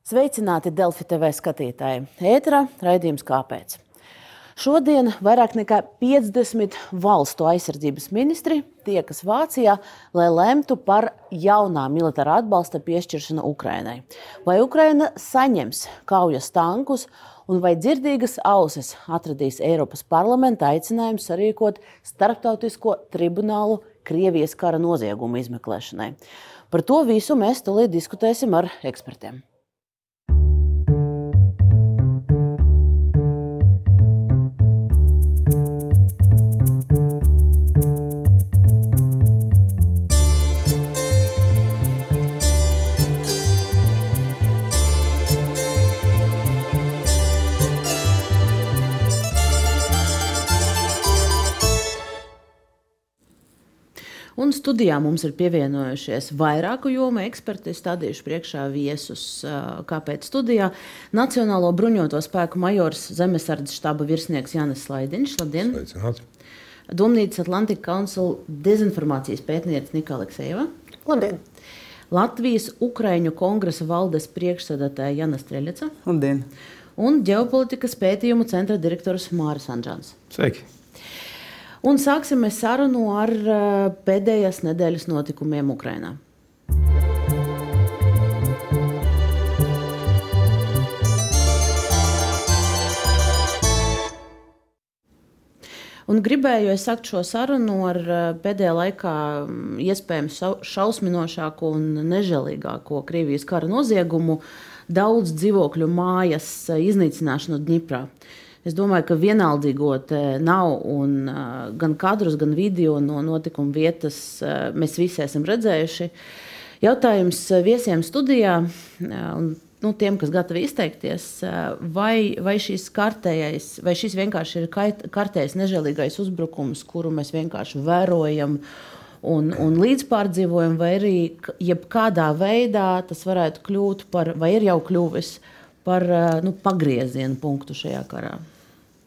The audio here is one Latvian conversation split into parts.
Sveicināti Delfi TV skatītāji! Ēterā raidījums Kāpēc? Šodien vairāk nekā 50 valstu aizsardzības ministri tiekas Vācijā, lai lemtu par jaunā militārā atbalsta piešķiršanu Ukrainai. Vai Ukraina saņems kaujas tankus, un vai dzirdīgas ausis atradīs Eiropas parlamenta aicinājumu sarīkot starptautisko tribunālu Krievijas kara noziegumu izmeklēšanai? Par to visu mēs tūlīt diskutēsim ar ekspertiem. Un studijā mums ir pievienojušies vairāku jomu eksperti. Es stādīšu priekšā viesus, kāpēc studijā. Nacionālo bruņoto spēku majors Zemesardzes štaba virsnieks Jānis Slaidiņš. Labdien! Sveicināti! Domnīcas Atlantika Council dezinformācijas pētniece Nika Aleksejeva. Labdien! Latvijas Ukraiņu kongresa valdes priekšsēdētāja Jana Streļeca. Labdien! Un ģeopolitikas pētījumu centra direktors Māris Anģāns. Sveiki! Un sāksim sarunu ar pēdējās nedēļas notikumiem Ukrajinā. Un gribēju sākt šo sarunu ar pēdējā laikā iespējams šausminošāko un nežēlīgāko Krievijas kara noziegumu daudz dzīvokļu mājas iznīcināšanu Dņiprā. Es domāju, ka vienaldzīgot nav. Un, gan kadrus, gan video no notikuma vietas mēs visi esam redzējuši. Jautājums viesiem studijā un nu, tiem, kas gatavi izteikties, vai, vai šis kārtējais, vai šis vienkārši ir kārtējs nežēlīgais uzbrukums, kuru mēs vienkārši vērojam un, un līdzpārdzīvojam, vai arī jebkādā veidā tas varētu kļūt par, vai ir jau kļuvis par nu, pagrieziena punktu šajā karā.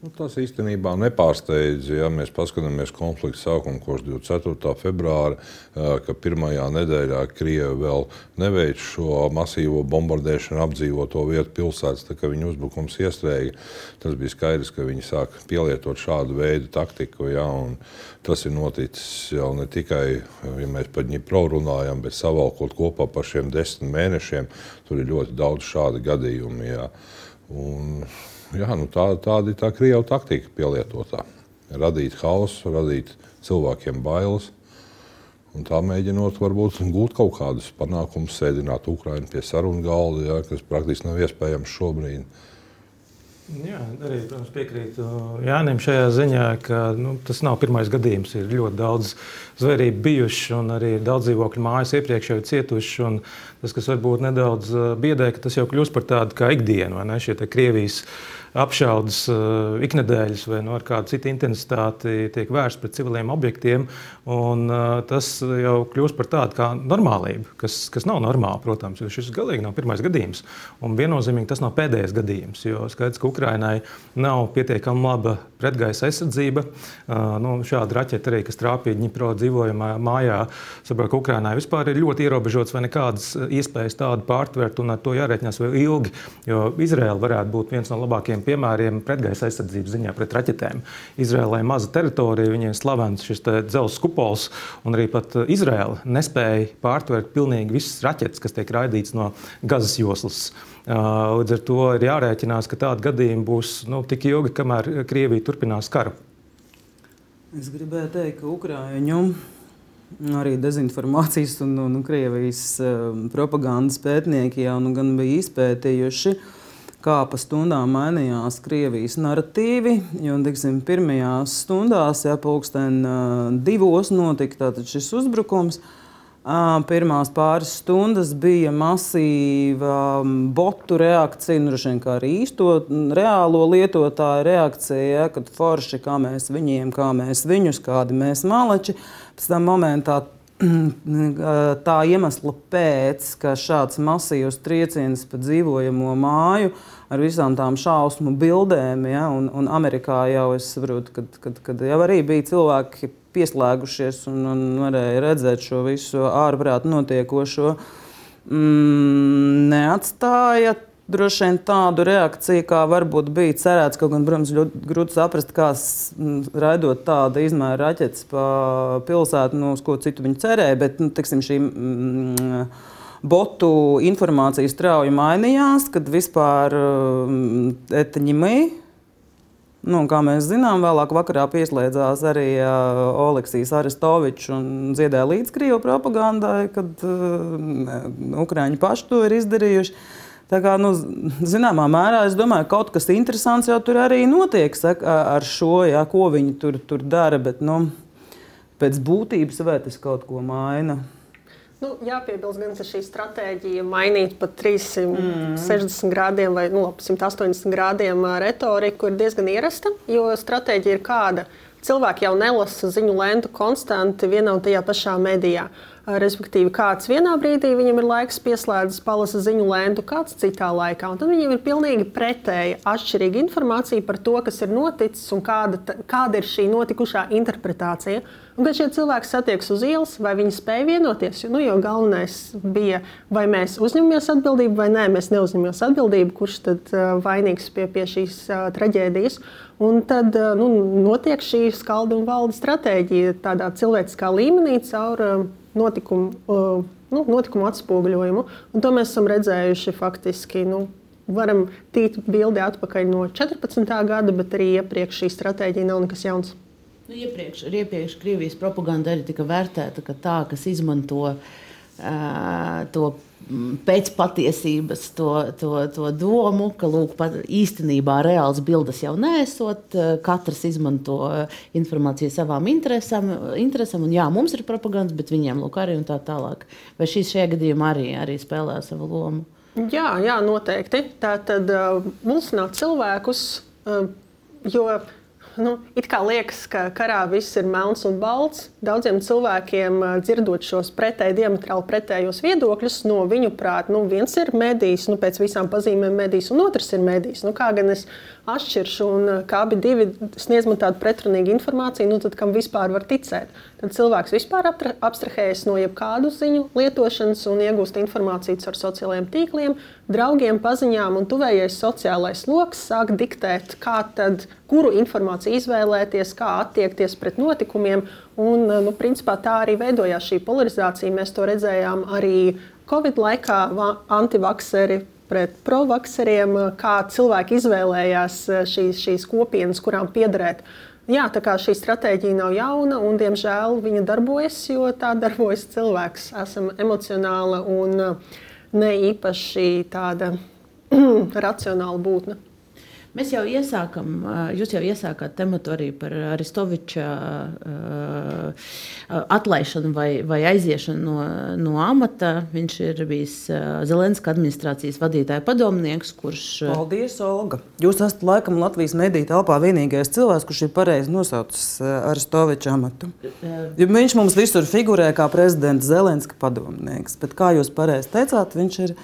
Nu, tas īstenībā nepārsteidz, ja mēs paskatāmies konflikta sākumu kopš 24. februāra, ka pirmajā nedēļā Krievija vēl neveic šo masīvo bombardēšanu apdzīvoto vietu pilsētas, tā kā viņa uzbrukums iestrēga. Tas bija skaidrs, ka viņi sāk pielietot šādu veidu taktiku. Ja, tas ir noticis jau ne tikai, ja mēs par Dņipro runājam, bet savalkot kopā par šiem desmit mēnešiem, tur ir ļoti daudz šādu gadījumu. Ja. Un, jā, nu tā, tāda ir tā krievu taktika pielietotā. Radīt hausu, radīt cilvēkiem bailes. Un tā mēģinot, varbūt gūt kaut kādus panākumus, sēdināt Ukraiņu pie sarunu galda, ja, kas praktiski nav iespējams šobrīd. Jā, arī protams, piekrītu Jānim šajā ziņā, ka nu, tas nav pirmais gadījums. Ir ļoti daudz zvērību bijuši, un arī daudz dzīvokļu mājas iepriekš jau cietuši. Tas, kas varbūt nedaudz biedē, ka tas jau kļūst par tādu kā ikdienu, vai ne? Šie Krievijas apšaudas uh, iknedēļas vai no nu, kāda cita intensitāte tiek vērsts pret civiliem objektiem. Un, uh, tas jau kļūst par tādu kā normālību, kas, kas nav normāli, protams, jo šis galīgi nav pirmais gadījums. Un viennozīmīgi tas nav pēdējais gadījums, jo skaidrs, ka Ukrainai nav pietiekami laba pretgaisa aizsardzība. Uh, nu, šāda raķeta arī, kas trāpīja Dņipro dzīvojamā mājā, saprot, ka Ukrainai vispār ir ļoti ierobežots vai nekādas iespējas tādu pārtvert un ar to jārēķinās vēl ilgi, jo Izraela varētu būt viens no labākajiem piemēriem pretgaisa aizsardzības ziņā pret raķetēm. Izrēlē ir maza teritorija, viņiem slavens šis dzelzs kupols, un arī pat Izrēla nespēja pārtvert pilnīgi visas raķetes, kas tiek raidītas no Gazas joslas. Līdz ar to ir jārēķinās, ka tādi gadījumi būs nu, tik ilgi, kamēr Krievija turpinās karu. Es gribēju teikt, ka Ukrāņu arī dezinformācijas un, un Krievijas propagandas pētnieki jau nu, gan bija izpētījuši uh, kā pa stundām mainījās Krievijas narratīvi. Jo, tiksim, pirmajās stundās, ja pulksten divos notika šis uzbrukums, pirmās pāris stundas bija masīva botu reakcija, nu, kā arī īsto reālo lietotāju reakcija, ja, kad forši, kā mēs viņiem, kā mēs viņus, kādi mēs maleči, pēc tam momentā tā iemesla pēc, ka šāds masīvs trieciens pa dzīvojamo māju ar visām tām šausmu bildēm, ja, un, un Amerikā jau es saprotu, kad, kad, kad jau arī bija cilvēki pieslēgušies un, un varēja redzēt šo visu ārprātu notiekošo. mm, neatstāja droši vien tādu reakciju, kā varbūt bija cerēts. Kaut gan, protams, ļoti grūti saprast, kā raidot tādu izmēru raķetes pa pilsētu, nu, uz ko citu viņi cerēja. Bet, nu, tiksim, šī, mm, botu informācija strauji mainījās, kad vispār um, etaņemī. Nu, kā mēs zinām, vēlāk vakarā pieslēdzās arī uh, Oleksijas Aristovičs un dziedāja līdz Krievu propagandai, kad uh, Ukrāņi paši to ir izdarījuši. Tā kā, nu, zināmā mērā es domāju, ka kaut kas interesants jau tur arī notiek saka, ar šo, jā, ko viņi tur, tur dara. Bet nu, pēc būtības vai tas kaut ko maina? Nu, jāpiebilst, gan, ka šī stratēģija mainīt pat 360 mm. grādiem vai nu, 180 grādiem retoriku ir diezgan ierasta, jo stratēģija ir kāda. Cilvēki jau nelasa ziņu lēntu konstanti vienā un tajā pašā medijā. Respektīvi, kāds vienā brīdī viņam ir laiks pieslēdzas, palasa ziņu lēntu, kāds citā laikā. Un tad viņam ir pilnīgi pretēja, atšķirīga informācija par to, kas ir noticis un kāda, kāda ir šī notikušā interpretācija. Un, kad šie cilvēki satiekas uz ielas, vai viņi spēja vienoties, jo, nu, jo galvenais bija, vai mēs uzņemamies atbildību, vai nē, mēs neuzņemamies atbildību, kurš tad vainīgs pie, pie šīs traģēdijas. Un tad uh, nu, notiek šī skalda un valda stratēģija tādā cilvēciskā līmenī caur. Uh, notikumu, uh, nu, notikumu atspoguļojumu. Un to mēs esam redzējuši faktiski. Nu, varam tīt bildi atpakaļ no 14. gada, bet arī iepriekš šī stratēģija nav nekas jauns. Nu, iepriekš, iepriekš Krievijas propaganda arī tika vērtēta kā tā, kas izmanto uh, to pēc patiesības to, to, to domu, ka lūk, īstenībā reāls bildes jau nesot. Katrs izmanto informāciju savām interesēm, interesēm un jā, mums ir propaganda, bet viņiem lūk, arī tā tālāk. Vai šīs šajā gadījumā arī, arī spēlē savu lomu? Jā, jā noteikti. Tā tad uh, mulsināt cilvēkus, uh, jo nu, it kā liekas, ka karā viss ir melns un balts. Daudziem cilvēkiem, dzirdot šos pretēji diametrāli pretējos viedokļus, no viņu prāta, nu, viens ir medijs, nu, pēc visām pazīmēm medijs, un otrs ir medijs. Nu, kā gan es atšķiršu, un kā abi divi sniedz man tādu pretrunīgu informāciju, nu, tad kam vispār var ticēt? Tad cilvēks vispār abstrahējas no jebkādu ziņu lietošanas un iegūst informāciju caur sociālajiem tīkliem, draugiem, paziņām, un tuvējais sociālais lokus sāk diktēt, tad, kuru informāciju izvēlēties, kā attiekties pret notikumiem. Un, nu, principā, tā arī veidojās šī polarizācija. Mēs to redzējām arī Covid laikā. Antivakseri pret provakseriem, kā cilvēki izvēlējās šīs, šīs kopienas, kurām piederēt. Jā, tā kā šī stratēģija nav jauna, un diemžēl viņa darbojas, jo tā darbojas cilvēks. Esam emocionāla un ne īpaši tāda racionāla būtne. Mēs jau iesākam, jūs jau iesākāt tematu arī par Aristoviča atlaišanu vai, vai aiziešanu no, no amata. Viņš ir bijis Zelenska administrācijas vadītāja padomnieks, kurš. Paldies, Olga! Jūs esat laikam Latvijas mediju telpā vienīgais cilvēks, kurš ir pareizi nosaucis Aristoviča amatu. Jo viņš mums visur figurē kā prezidents Zelenska padomnieks, bet kā jūs pareizi teicāt, viņš ir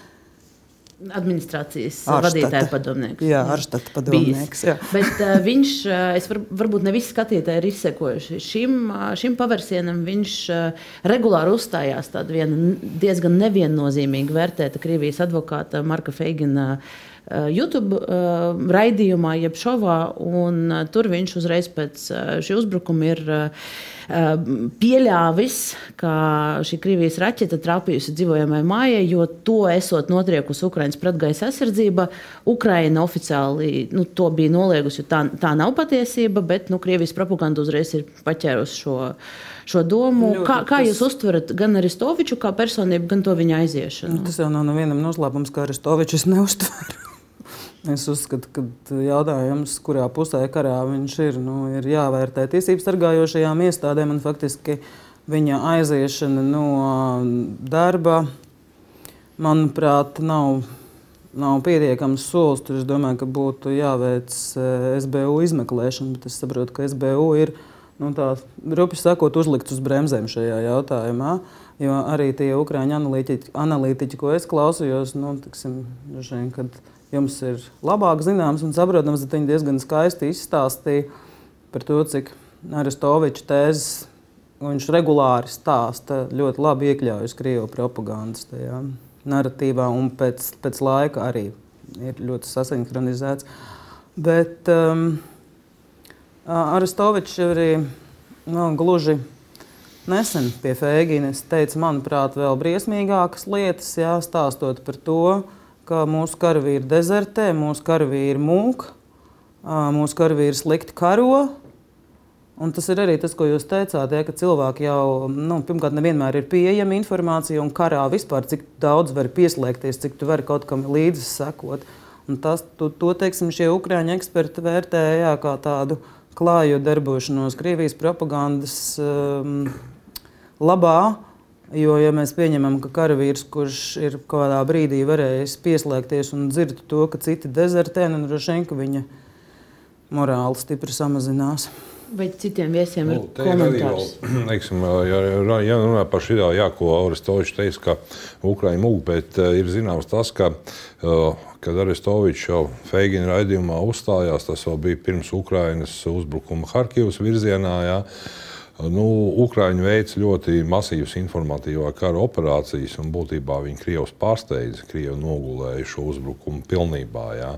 administrācijas Arštata. vadītāja padomnieks. Jā, Arštata padomnieks. Jā. Bet uh, viņš, uh, var, varbūt ne visi skatītāji ir izsekojuši šim, uh, šim pavērsienam, viņš uh, regulāri uzstājās tāda viena diezgan neviennozīmīga vērtēta Krievijas advokāta Marka Feigina uh, YouTube uh, raidījumā, jeb šovā, un uh, tur viņš uzreiz pēc uh, šī uzbrukuma ir uh, pieļāvis, ka šī Krievijas raķete trāpījusi dzīvojamai mājai, jo to esot notriekusi Ukraiņas pretgaisa aizsardzība. Ukraina oficiāli nu, to bija noliegusi, jo tā, tā nav patiesība, bet nu, Krievijas propaganda uzreiz ir paķērusi šo šo domu. Ļoti, kā, kā jūs tas... uztverat gan Aristoviču kā personību, gan to viņa aiziešanu? Tas jau nav no vienam noslēpums, ka Aristovičs neuztver. Es uzskatu, ka jautājums, kurā pusē karā viņš ir, nu, ir jāvērtē tiesību sargājošajām iestādēm. Faktiski viņa aiziešana no darba, manuprāt, nav, nav pietiekams solis. Tur es domāju, ka būtu jāveic SBU izmeklēšana, bet es saprotu, ka SBU ir nu, tā, rupi sakot, uzlikts uz bremzēm šajā jautājumā. Jo arī tie ukrāņu analītiķi, analītiķi ko es klausījos, nu, tiksim, žien, kad jums ir labāk zināms un saprotams, tad viņi diezgan skaisti izstāstīja par to, cik Aristoviča tēzes viņš regulāri stāsta, ļoti labi iekļaujas Krievijas propagandas tajā. narratīvā, un pēc, pēc laika arī ir ļoti sasinhronizēts. Bet um, Aristovičs arī nu, gluži nesen pie Fēginas teica, manuprāt, vēl briesmīgākas lietas, jā, stāstot par to, ka mūsu karavīri dezertē, mūsu karavīri mūk, mūsu karavīri slikti karo. Un tas ir arī tas, ko jūs teicāt, ja, ka cilvēki jau nu, pirmkārt nevienmēr ir pieejama informācija, un karā vispār cik daudz var pieslēgties, cik tu vari kaut kam līdzi sekot. Un tas, to, to teiksim, šie ukrāņu eksperti vērtēja kā tādu klāju darbošanos Krievijas propagandas um, labā. Jo, ja mēs pieņemam, ka karavīrs, kurš ir kādā brīdī varējis pieslēgties un dzird to, ka citi dezertē, tad nu, droši vien viņa morāli stipri samazinās. Vai citiem viesiem nu, ir komentārs? Vēl, teiksim, ja, ja runā par šī, jā, ko Aristovičs teica, ka Ukraiņa mūg, bet uh, ir zināms tas, ka, uh, kad Aristovičs jau Feigina raidījumā uzstājās, tas vēl bija pirms Ukrainas uzbrukuma Harkivas virzienā. Jā, Nu, Ukrāņi veic ļoti masīvas informatīvā kara operācijas, un būtībā viņi Krievijas pārsteidza. Krievi nogulēja šo uzbrukumu pilnībā. Jā.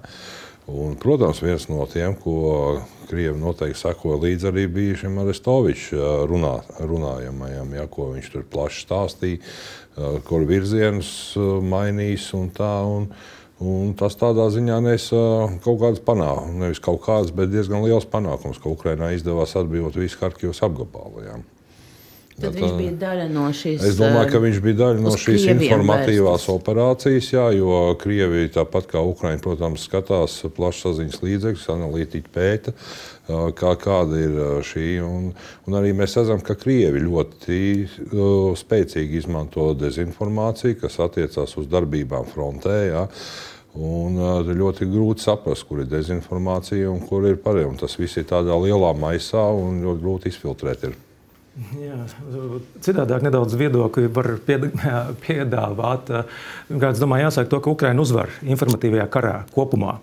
Un, protams, viens no tiem, ko Krievi noteikti sekoja līdzi, arī bija šim Arestovičam runā, runājamajam, ja, ko viņš tur plaši stāstīja, kur virzienus mainīs un tā. Un, Un tas tādā ziņā nesa kaut kādas panākumus, nevis kaut kādas, bet diezgan liels panākums, ka Ukraiņai izdevās atbrīvot visu Harkivas apgabalu. Jā. Tad viņš bija daļa no šīs. Es domāju, ka viņš bija daļa no šīs informatīvās vērstas. operācijas, jā, jo Krievija, tāpat kā Ukraiņa, protams, skatās plašsaziņas līdzekļus, analītiķi pēta, kā, kāda ir šī. Un, un arī mēs redzam, ka Krievi ļoti spēcīgi izmanto dezinformāciju, kas attiecās uz darbībām frontē. Jā. Un ļoti grūti saprast, kur ir dezinformācija un kur ir pareizi. Tas viss ir tādā lielā maisā un ļoti grūti izfiltrēt. Ir. Jā, citādāk nedaudz viedokļi var piedāvāt. Es domāju, jāsaka to, ka Ukraina uzvar informatīvajā karā kopumā.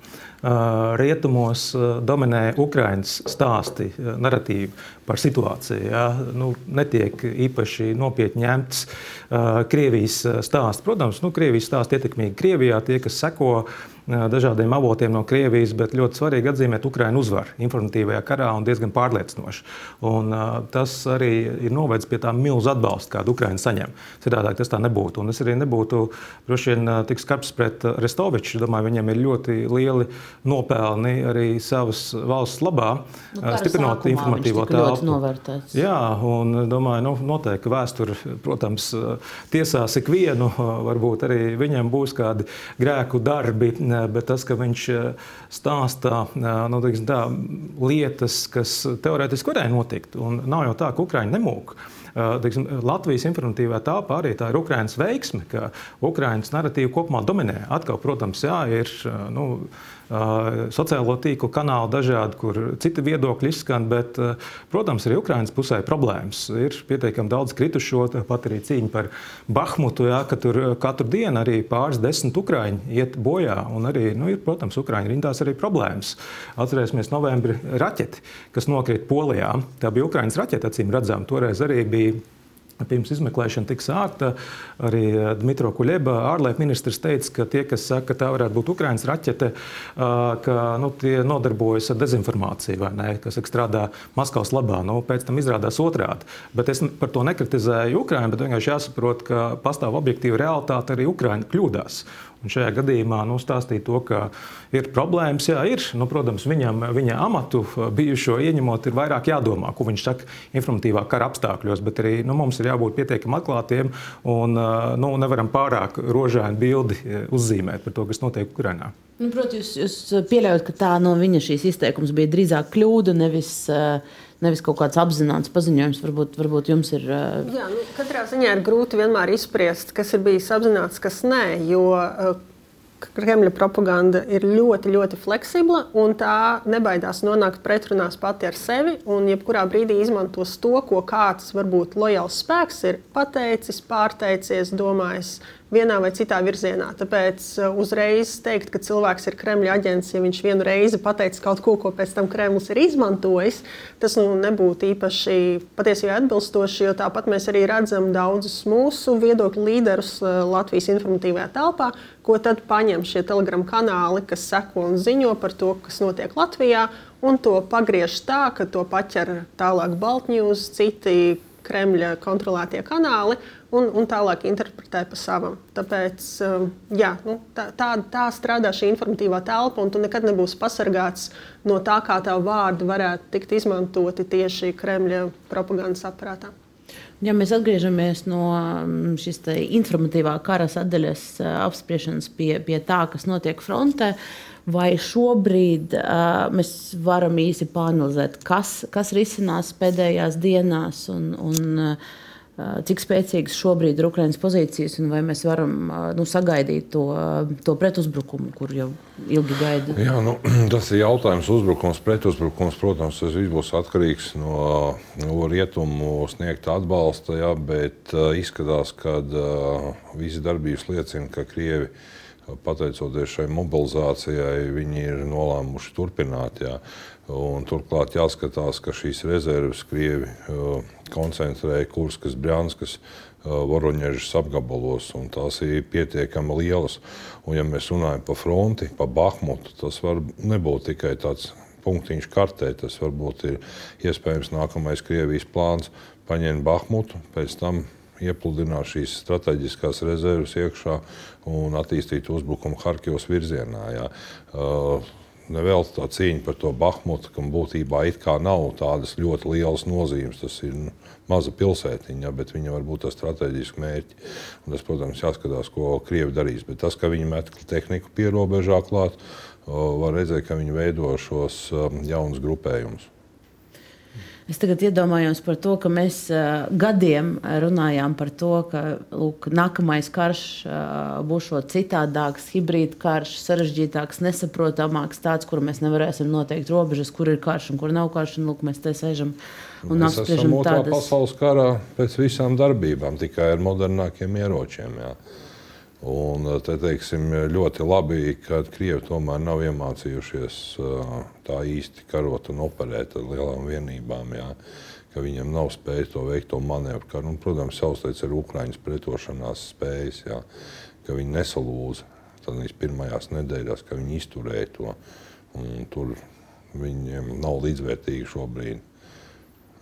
Rietumos dominē Ukraiņas stāsti, narratīvi par situāciju. Ja? Nu, netiek īpaši nopietni ņemts Krievijas stāsts. Protams, nu, Krievijas stāsts ietekmīgi Krievijā. Tie, kas seko dažādiem avotiem no Krievijas, bet ļoti svarīgi atzīmēt Ukraiņu uzvaru informatīvajā karā un diezgan pārliecinoši. Un, tas arī ir novedis pie tā milzu atbalsta, kādu Ukraiņa saņem. Citādāk tas tā nebūtu. Un es arī nebūtu droši vien tik skarbs pret Restoviču. Domāju, viņam ir ļoti lieli nopelni arī savas valsts labā, nu, stiprinot informatīvo telpu. Jā, un domāju, nu, noteikti vēsture, protams, tiesās ikvienu, varbūt arī viņam būs kādi grēku darbi bet tas, ka viņš eh, stāsta eh, nu, tā, lietas, kas teorētiski varēja notikt, un nav jau tā, ka Ukraiņa nemūk. Eh, teiksim, Latvijas informatīvā telpā arī tā ir Ukraiņas veiksme, ka Ukraiņas narratīva kopumā dominē. Atkal, protams, jā, ir. Nu, sociālo tīklu kanāli dažādi, kur citi viedokļi izskan, bet, protams, arī Ukraiņas pusē problēmas. Ir pietiekami daudz kritušo, pat arī cīņa par Bahmutu, jā, ka tur katru dienu arī pāris desmit ukrāņi iet bojā. Un arī, nu, ir, protams, Ukrāņu rindās arī problēmas. Atcerēsimies novembri raķeti, kas nokrita Polijā. Tā bija Ukrāņas raķete, acīm redzam. Toreiz arī bija Pirms izmeklēšana tika sākta, arī eh, Dmitro Kuļeba, ārlietu ministrs, teica, ka tie, kas saka, ka tā varētu būt Ukraiņas raķete, ka nu, tie nodarbojas ar dezinformāciju, ne, kas strādā Maskavas labā. Nu, pēc tam izrādās otrādi. Bet es par to nekritizēju Ukraiņu, bet vienkārši jāsaprot, ka pastāv objektīva realitāte, arī Ukraiņa kļūdās. Un šajā gadījumā nu, stāstīt to, ka ir problēmas, jā, ir. Nu, protams, viņam, viņa amatu bijušo ieņemot, ir vairāk jādomā, ko viņš saka informatīvā kara apstākļos. Bet arī nu, mums ir jābūt pietiekami atklātiem un nu, nevaram pārāk rožainu bildi uzzīmēt par to, kas notiek Ukrajinā. Nu, Protams, jūs, jūs pieļaujat, ka tā no viņa šīs izteikums bija drīzāk kļūda, nevis uh, nevis kaut kāds apzināts paziņojums. Varbūt, varbūt jums ir. Uh... Jā, nu, katrā ziņā ir grūti vienmēr izspriest, kas ir bijis apzināts, kas nē. Jo, uh, Kremļa propaganda ir ļoti, ļoti fleksibla un tā nebaidās nonākt pretrunās pati ar sevi. Un jebkurā brīdī izmantos to, ko kāds varbūt lojāls spēks ir pateicis, pārteicies, domājis vienā vai citā virzienā. Tāpēc uh, uzreiz teikt, ka cilvēks ir Kremļa aģents, ja viņš vienu reizi pateicis kaut ko, ko pēc tam Kremlis ir izmantojis, tas nu, nebūtu īpaši patiesībā atbilstoši, jo tāpat mēs arī redzam daudzus mūsu viedokļu līderus uh, Latvijas informatīvajā telpā, ko tad paņem šie telegramu kanāli, kas seko un ziņo par to, kas notiek Latvijā, un to pagriež tā, ka to paķer tālāk Baltņūs, citi Kremļa kontrolētie kanāli un, un tālāk interpretē pa savam. Tāpēc um, jā, nu, tā, tā, tā strādā šī informatīvā telpa, un tu nekad nebūsi pasargāts no tā, kā tavu vārdu varētu tikt izmantoti tieši Kremļa propagandas aparātā. Ja mēs atgriežamies no um, šīs informatīvā kara sadaļas uh, apspriešanas pie, pie tā, kas notiek frontē, vai šobrīd uh, mēs varam īsi pāranalizēt, kas, kas risinās pēdējās dienās un, un uh, cik spēcīgas šobrīd ir Ukraiņas pozīcijas, un vai mēs varam nu, sagaidīt to, to pretuzbrukumu, kur jau ilgi gaida? Jā, nu, tas ir jautājums. Uzbrukums, pretuzbrukums, protams, tas viss būs atkarīgs no, no rietumu sniegta atbalsta, jā, bet izskatās, ka visi darbības liecina, ka Krievi pateicoties šai mobilizācijai, viņi ir nolēmuši turpināt. Jā. Un turklāt jāskatās, ka šīs rezerves Krievi uh, koncentrēja Kurskas, Brānskas, uh, Voroņežas apgabalos, un tās ir pietiekami lielas. Un, ja mēs runājam par fronti, par Bahmutu, tas var nebūt tikai tāds punktiņš kartē. Tas varbūt ir iespējams nākamais Krievijas plāns paņemt Bahmutu, pēc tam iepludināt šīs strateģiskās rezerves iekšā un attīstīt uzbrukumu Harkivas virzienā. Jā. Uh, nevēl tā cīņa par to Bahmutu, kam būtībā nav tādas ļoti lielas nozīmes. Tas ir nu, maza pilsētiņa, bet viņa var būt ar strateģisku mērķi. Un tas, protams, jāskatās, ko Krievi darīs. Bet tas, ka viņi met tehniku pierobežā klāt, var redzēt, ka viņi veido šos jaunus grupējumus. Es tagad iedomājos par to, ka mēs uh, gadiem runājām par to, ka lūk, nākamais karš uh, būs citādāks, hibrīd karš, sarežģītāks, nesaprotamāks, tāds, kur mēs nevarēsim noteikt robežas, kur ir karš un kur nav karš. Un, lūk, mēs te sēžam un mēs apspriežam tādas pasaules karā pēc visām darbībām, tikai ar modernākiem ieročiem. Jā. Un, eh, te, teiksim, ļoti labi, ka Krievi tomēr nav iemācījušies eh, tā īsti karot un operēt ar lielām vienībām. Jā. Ka viņiem nav spējis to veikt, to manevru. Ka, nu, protams, savstarpēji ar Ukrāņas pretošanās spējas, jā, ka viņi nesalūza tādās pirmajās nedēļās, ka viņi izturēja to. Tur viņiem nav līdzvērtīgi šobrīd.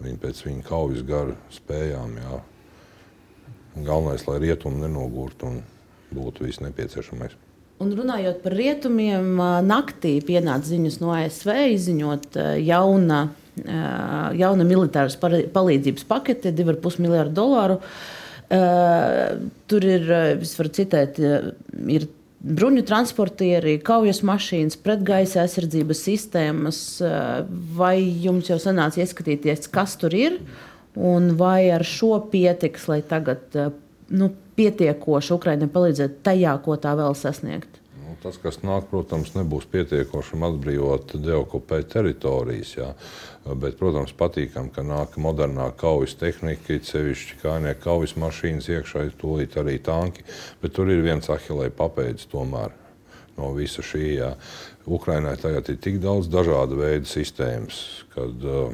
Viņi pēc viņa kaujas gara spējām. Jā. Galvenais, lai rietumi nenogurtu. Un, būtu viss nepieciešamais. Un runājot par rietumiem, naktī pienāca ziņas no ASV izziņot jauna, jauna militāras palīdzības pakete, 2,5 miljardu dolāru. Tur ir, es varu citēt, ir bruņu transportieri, kaujas mašīnas, pretgaisa aizsardzības sistēmas. Vai jums jau sanāca ieskatīties, kas tur ir, un vai ar šo pietiks, lai tagad nu, pietiekoši Ukraiņai palīdzēt tajā, ko tā vēl sasniegt? Nu, tas, kas nāk, protams, nebūs pietiekoši atbrīvot deokupēt teritorijas. Jā. Bet, protams, patīkami, ka nāk modernā kaujas tehnika, sevišķi kājnieku kaujas mašīnas iekšā, tūlīt arī tanki. Bet tur ir viens ahilē papēdis tomēr no visa šī. Jā. Ukrainai tagad ir tik daudz dažādu veidu sistēmas, kad uh,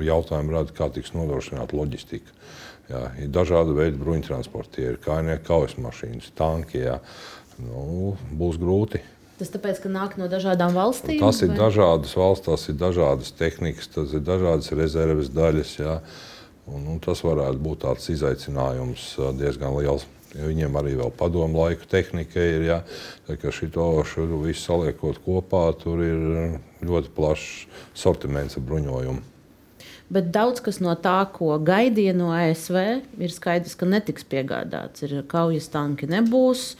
jautājumu rada, kā tiks nodrošināta loģistika. Jā, ir dažādi veidi bruņtransportieri, kājnieku kaujas mašīnas, tanki. Jā. Nu, būs grūti. Tas tāpēc, ka nāk no dažādām valstīm? Tas ir vai? dažādas valsts, tas ir dažādas tehnikas, tas ir dažādas rezerves daļas. Jā. Un, un tas varētu būt tāds izaicinājums diezgan liels. Viņiem arī vēl padomu laiku tehnika ir. Ja, ka šito visu saliekot kopā, tur ir ļoti plašs sortiments ar bruņojumu. Bet daudz kas no tā, ko gaidīja no ASV, ir skaidrs, ka netiks piegādāts. Ir kaujas tanki nebūs.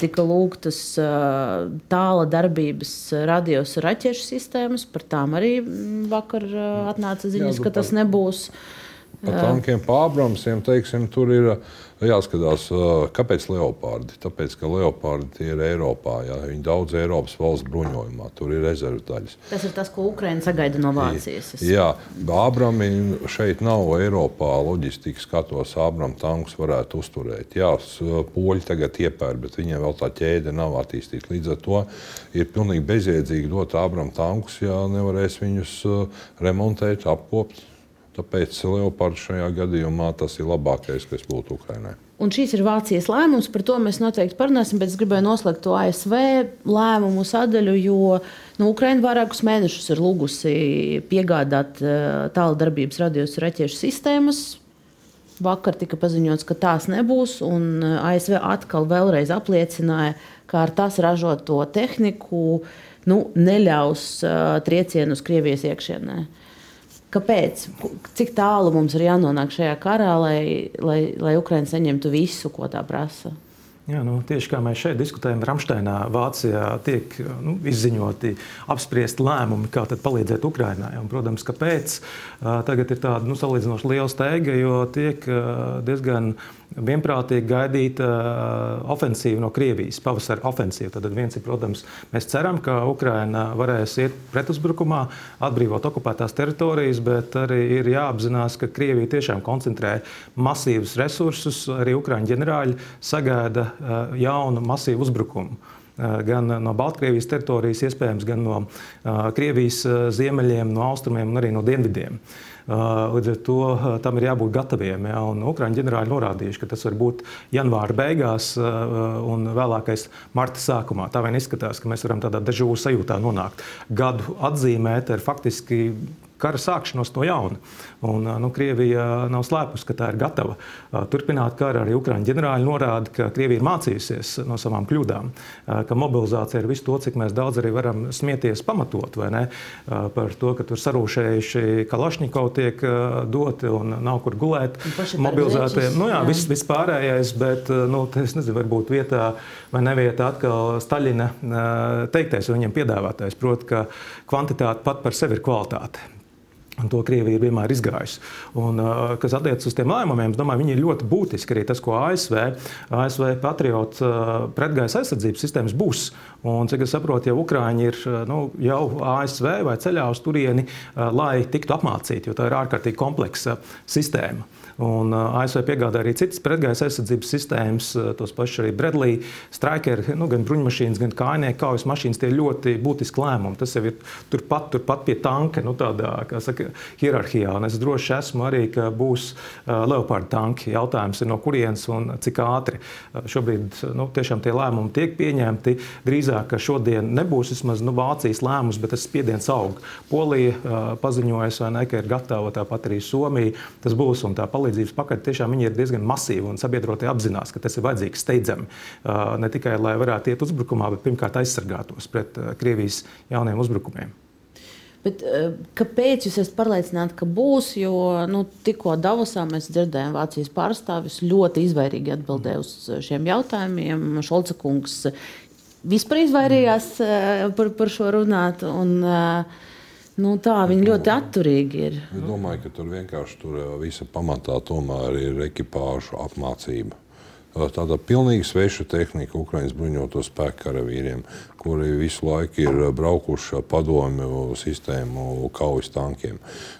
Tika lūgtas tāla darbības radios raķešu sistēmas, par tām arī vakar uh, atnāca ziņas, ka tas nebūs. Par tankiem pārbraucējiem, teiksim, tur ir jāskatās, kāpēc leopardi. Tāpēc, ka leopardi ir Eiropā, jā, viņi daudz Eiropas valsts bruņojumā, tur ir rezerves daļas. Tas ir tas, ko Ukraiņa sagaida no Vācijas. Es... Jā, Ābrami šeit nav Eiropā loģistikas skatos, Ābram tankus varētu uzturēt. Jā, poļi tagad iepērk, bet viņiem vēl tā ķēde nav attīstīta. Līdz ar to ir pilnīgi bezjēdzīgi dot Ābram tankus, ja nevarēs viņus remontēt, apkopt. Tāpēc Leopards šajā gadījumā tas ir labākais, kas būtu Ukraiņai. Un šīs ir Vācijas lēmums, par to mēs noteikti parunāsim, bet es gribēju noslēgt to ASV lēmumu sadaļu, jo nu, Ukraiņa vairākus mēnešus ir lūgusi piegādāt tāldarbības radiosu raķešu sistēmas. Vakar tika paziņots, ka tās nebūs, un ASV atkal vēlreiz apliecināja, ka ar tās ražoto tehniku nu, neļaus uh, triecienu uz Krievijas iekšienē. Uh, Kāpēc? Cik tālu mums ir jānonāk šajā karā, lai, lai, lai Ukraiņa saņemtu visu, ko tā prasa? Jā, nu, tieši kā mēs šeit diskutējam, Rāmsteinā, Vācijā tiek nu, izziņoti, apspriesti lēmumi, kā palīdzēt Ukraiņai. Protams, kāpēc tagad ir tāda nu, salīdzinoši liela steiga, jo tiek diezgan vienprātīgi gaidīta uh, ofensīva no Krievijas, pavasara ofensīva. Tad viens ir, protams, mēs ceram, ka Ukraina varēs iet pretuzbrukumā, atbrīvot okupētās teritorijas, bet arī ir jāapzinās, ka Krievija tiešām koncentrē masīvus resursus. Arī Ukraiņu ģenerāļi sagaida uh, jaunu masīvu uzbrukumu uh, gan no Baltkrievijas teritorijas, iespējams, gan no uh, Krievijas ziemeļiem, no austrumiem un arī no dienvidiem. Līdz ar to tam ir jābūt gataviem. Ja? Ukrāņu ģenerāļi norādījuši, ka tas var būt janvāra beigās un vēlākais marta sākumā. Tā vien izskatās, ka mēs varam tādā dežūra sajūtā nonākt. Gadu atzīmēt ar faktiski kara sākšanos no jauna. Un, nu, Krievija nav slēpusi, ka tā ir gatava turpināt karu. Arī Ukrāņu ģenerāļi norāda, ka Krievija ir mācījusies no savām kļūdām, ka mobilizācija ir viss to, cik mēs daudz arī varam smieties pamatot, ne? Par to, ka tur sarūšējuši Kalašņikovi tiek doti un nav kur gulēt. Mobilizētiem, nu jā, viss, viss pārējais, bet, nu, es nezinu, varbūt vietā vai nevietā atkal Staļina teiktais un viņam piedāvātais, proti, ka kvantitāte pat par sevi ir kvalitāte. Un to Krievija vienmēr ir izgājusi. Un, kas attiecas uz tiem lēmumiem, es domāju, viņi ir ļoti būtiski. Arī tas, ko ASV, ASV Patriotu pretgaisa aizsardzības sistēmas būs. Un, cik es saprotu, jau Ukrāņi ir nu, jau ASV vai ceļā uz turieni, lai tiktu apmācīti, jo tā ir ārkārtīgi kompleksa sistēma. Un ASV piegādā arī citas pretgaisa aizsardzības sistēmas, tos pašus arī Bredlī, Striker, nu, gan bruņmašīnas, gan kājnieku kaujas mašīnas. Tie ir ļoti būtiski lēmumi. Tas jau ir turpat, turpat pie tanka, nu, tādā saka, hierarhijā. Un es droši esmu arī, ka būs uh, Leopard tanki. Jautājums ir no kurienes un cik ātri. Uh, šobrīd nu, tiešām tie lēmumi tiek pieņemti. Drīzāk, ka šodien nebūs vismaz nu, Vācijas lēmums, bet tas spiediens aug. Polija uh, paziņoja, ne, ka ir gatava tāpat arī Somija. Tas būs un tā palīdz palīdzības pakete tiešām ir diezgan masīva un sabiedrotie apzinās, ka tas ir vajadzīgs steidzami. Ne tikai lai varētu iet uzbrukumā, bet pirmkārt aizsargātos pret Krievijas jauniem uzbrukumiem. Bet, kāpēc jūs esat pārliecināti, ka būs? Jo nu, tikko Davosā mēs dzirdējām, Vācijas pārstāvis ļoti izvairīgi atbildēja uz šiem jautājumiem. Šolca kungs vispār izvairījās par, par šo runāt. Un, uh, Nu, tā viņi ļoti atturīgi ir. Es domāju, ka tur vienkārši tur visa pamatā tomēr ir ekipāžu apmācība. Tāda pilnīgi sveša tehnika Ukraiņas bruņoto spēku karavīriem, kuri visu laiku ir braukuši padomju sistēmu kaujas tankiem.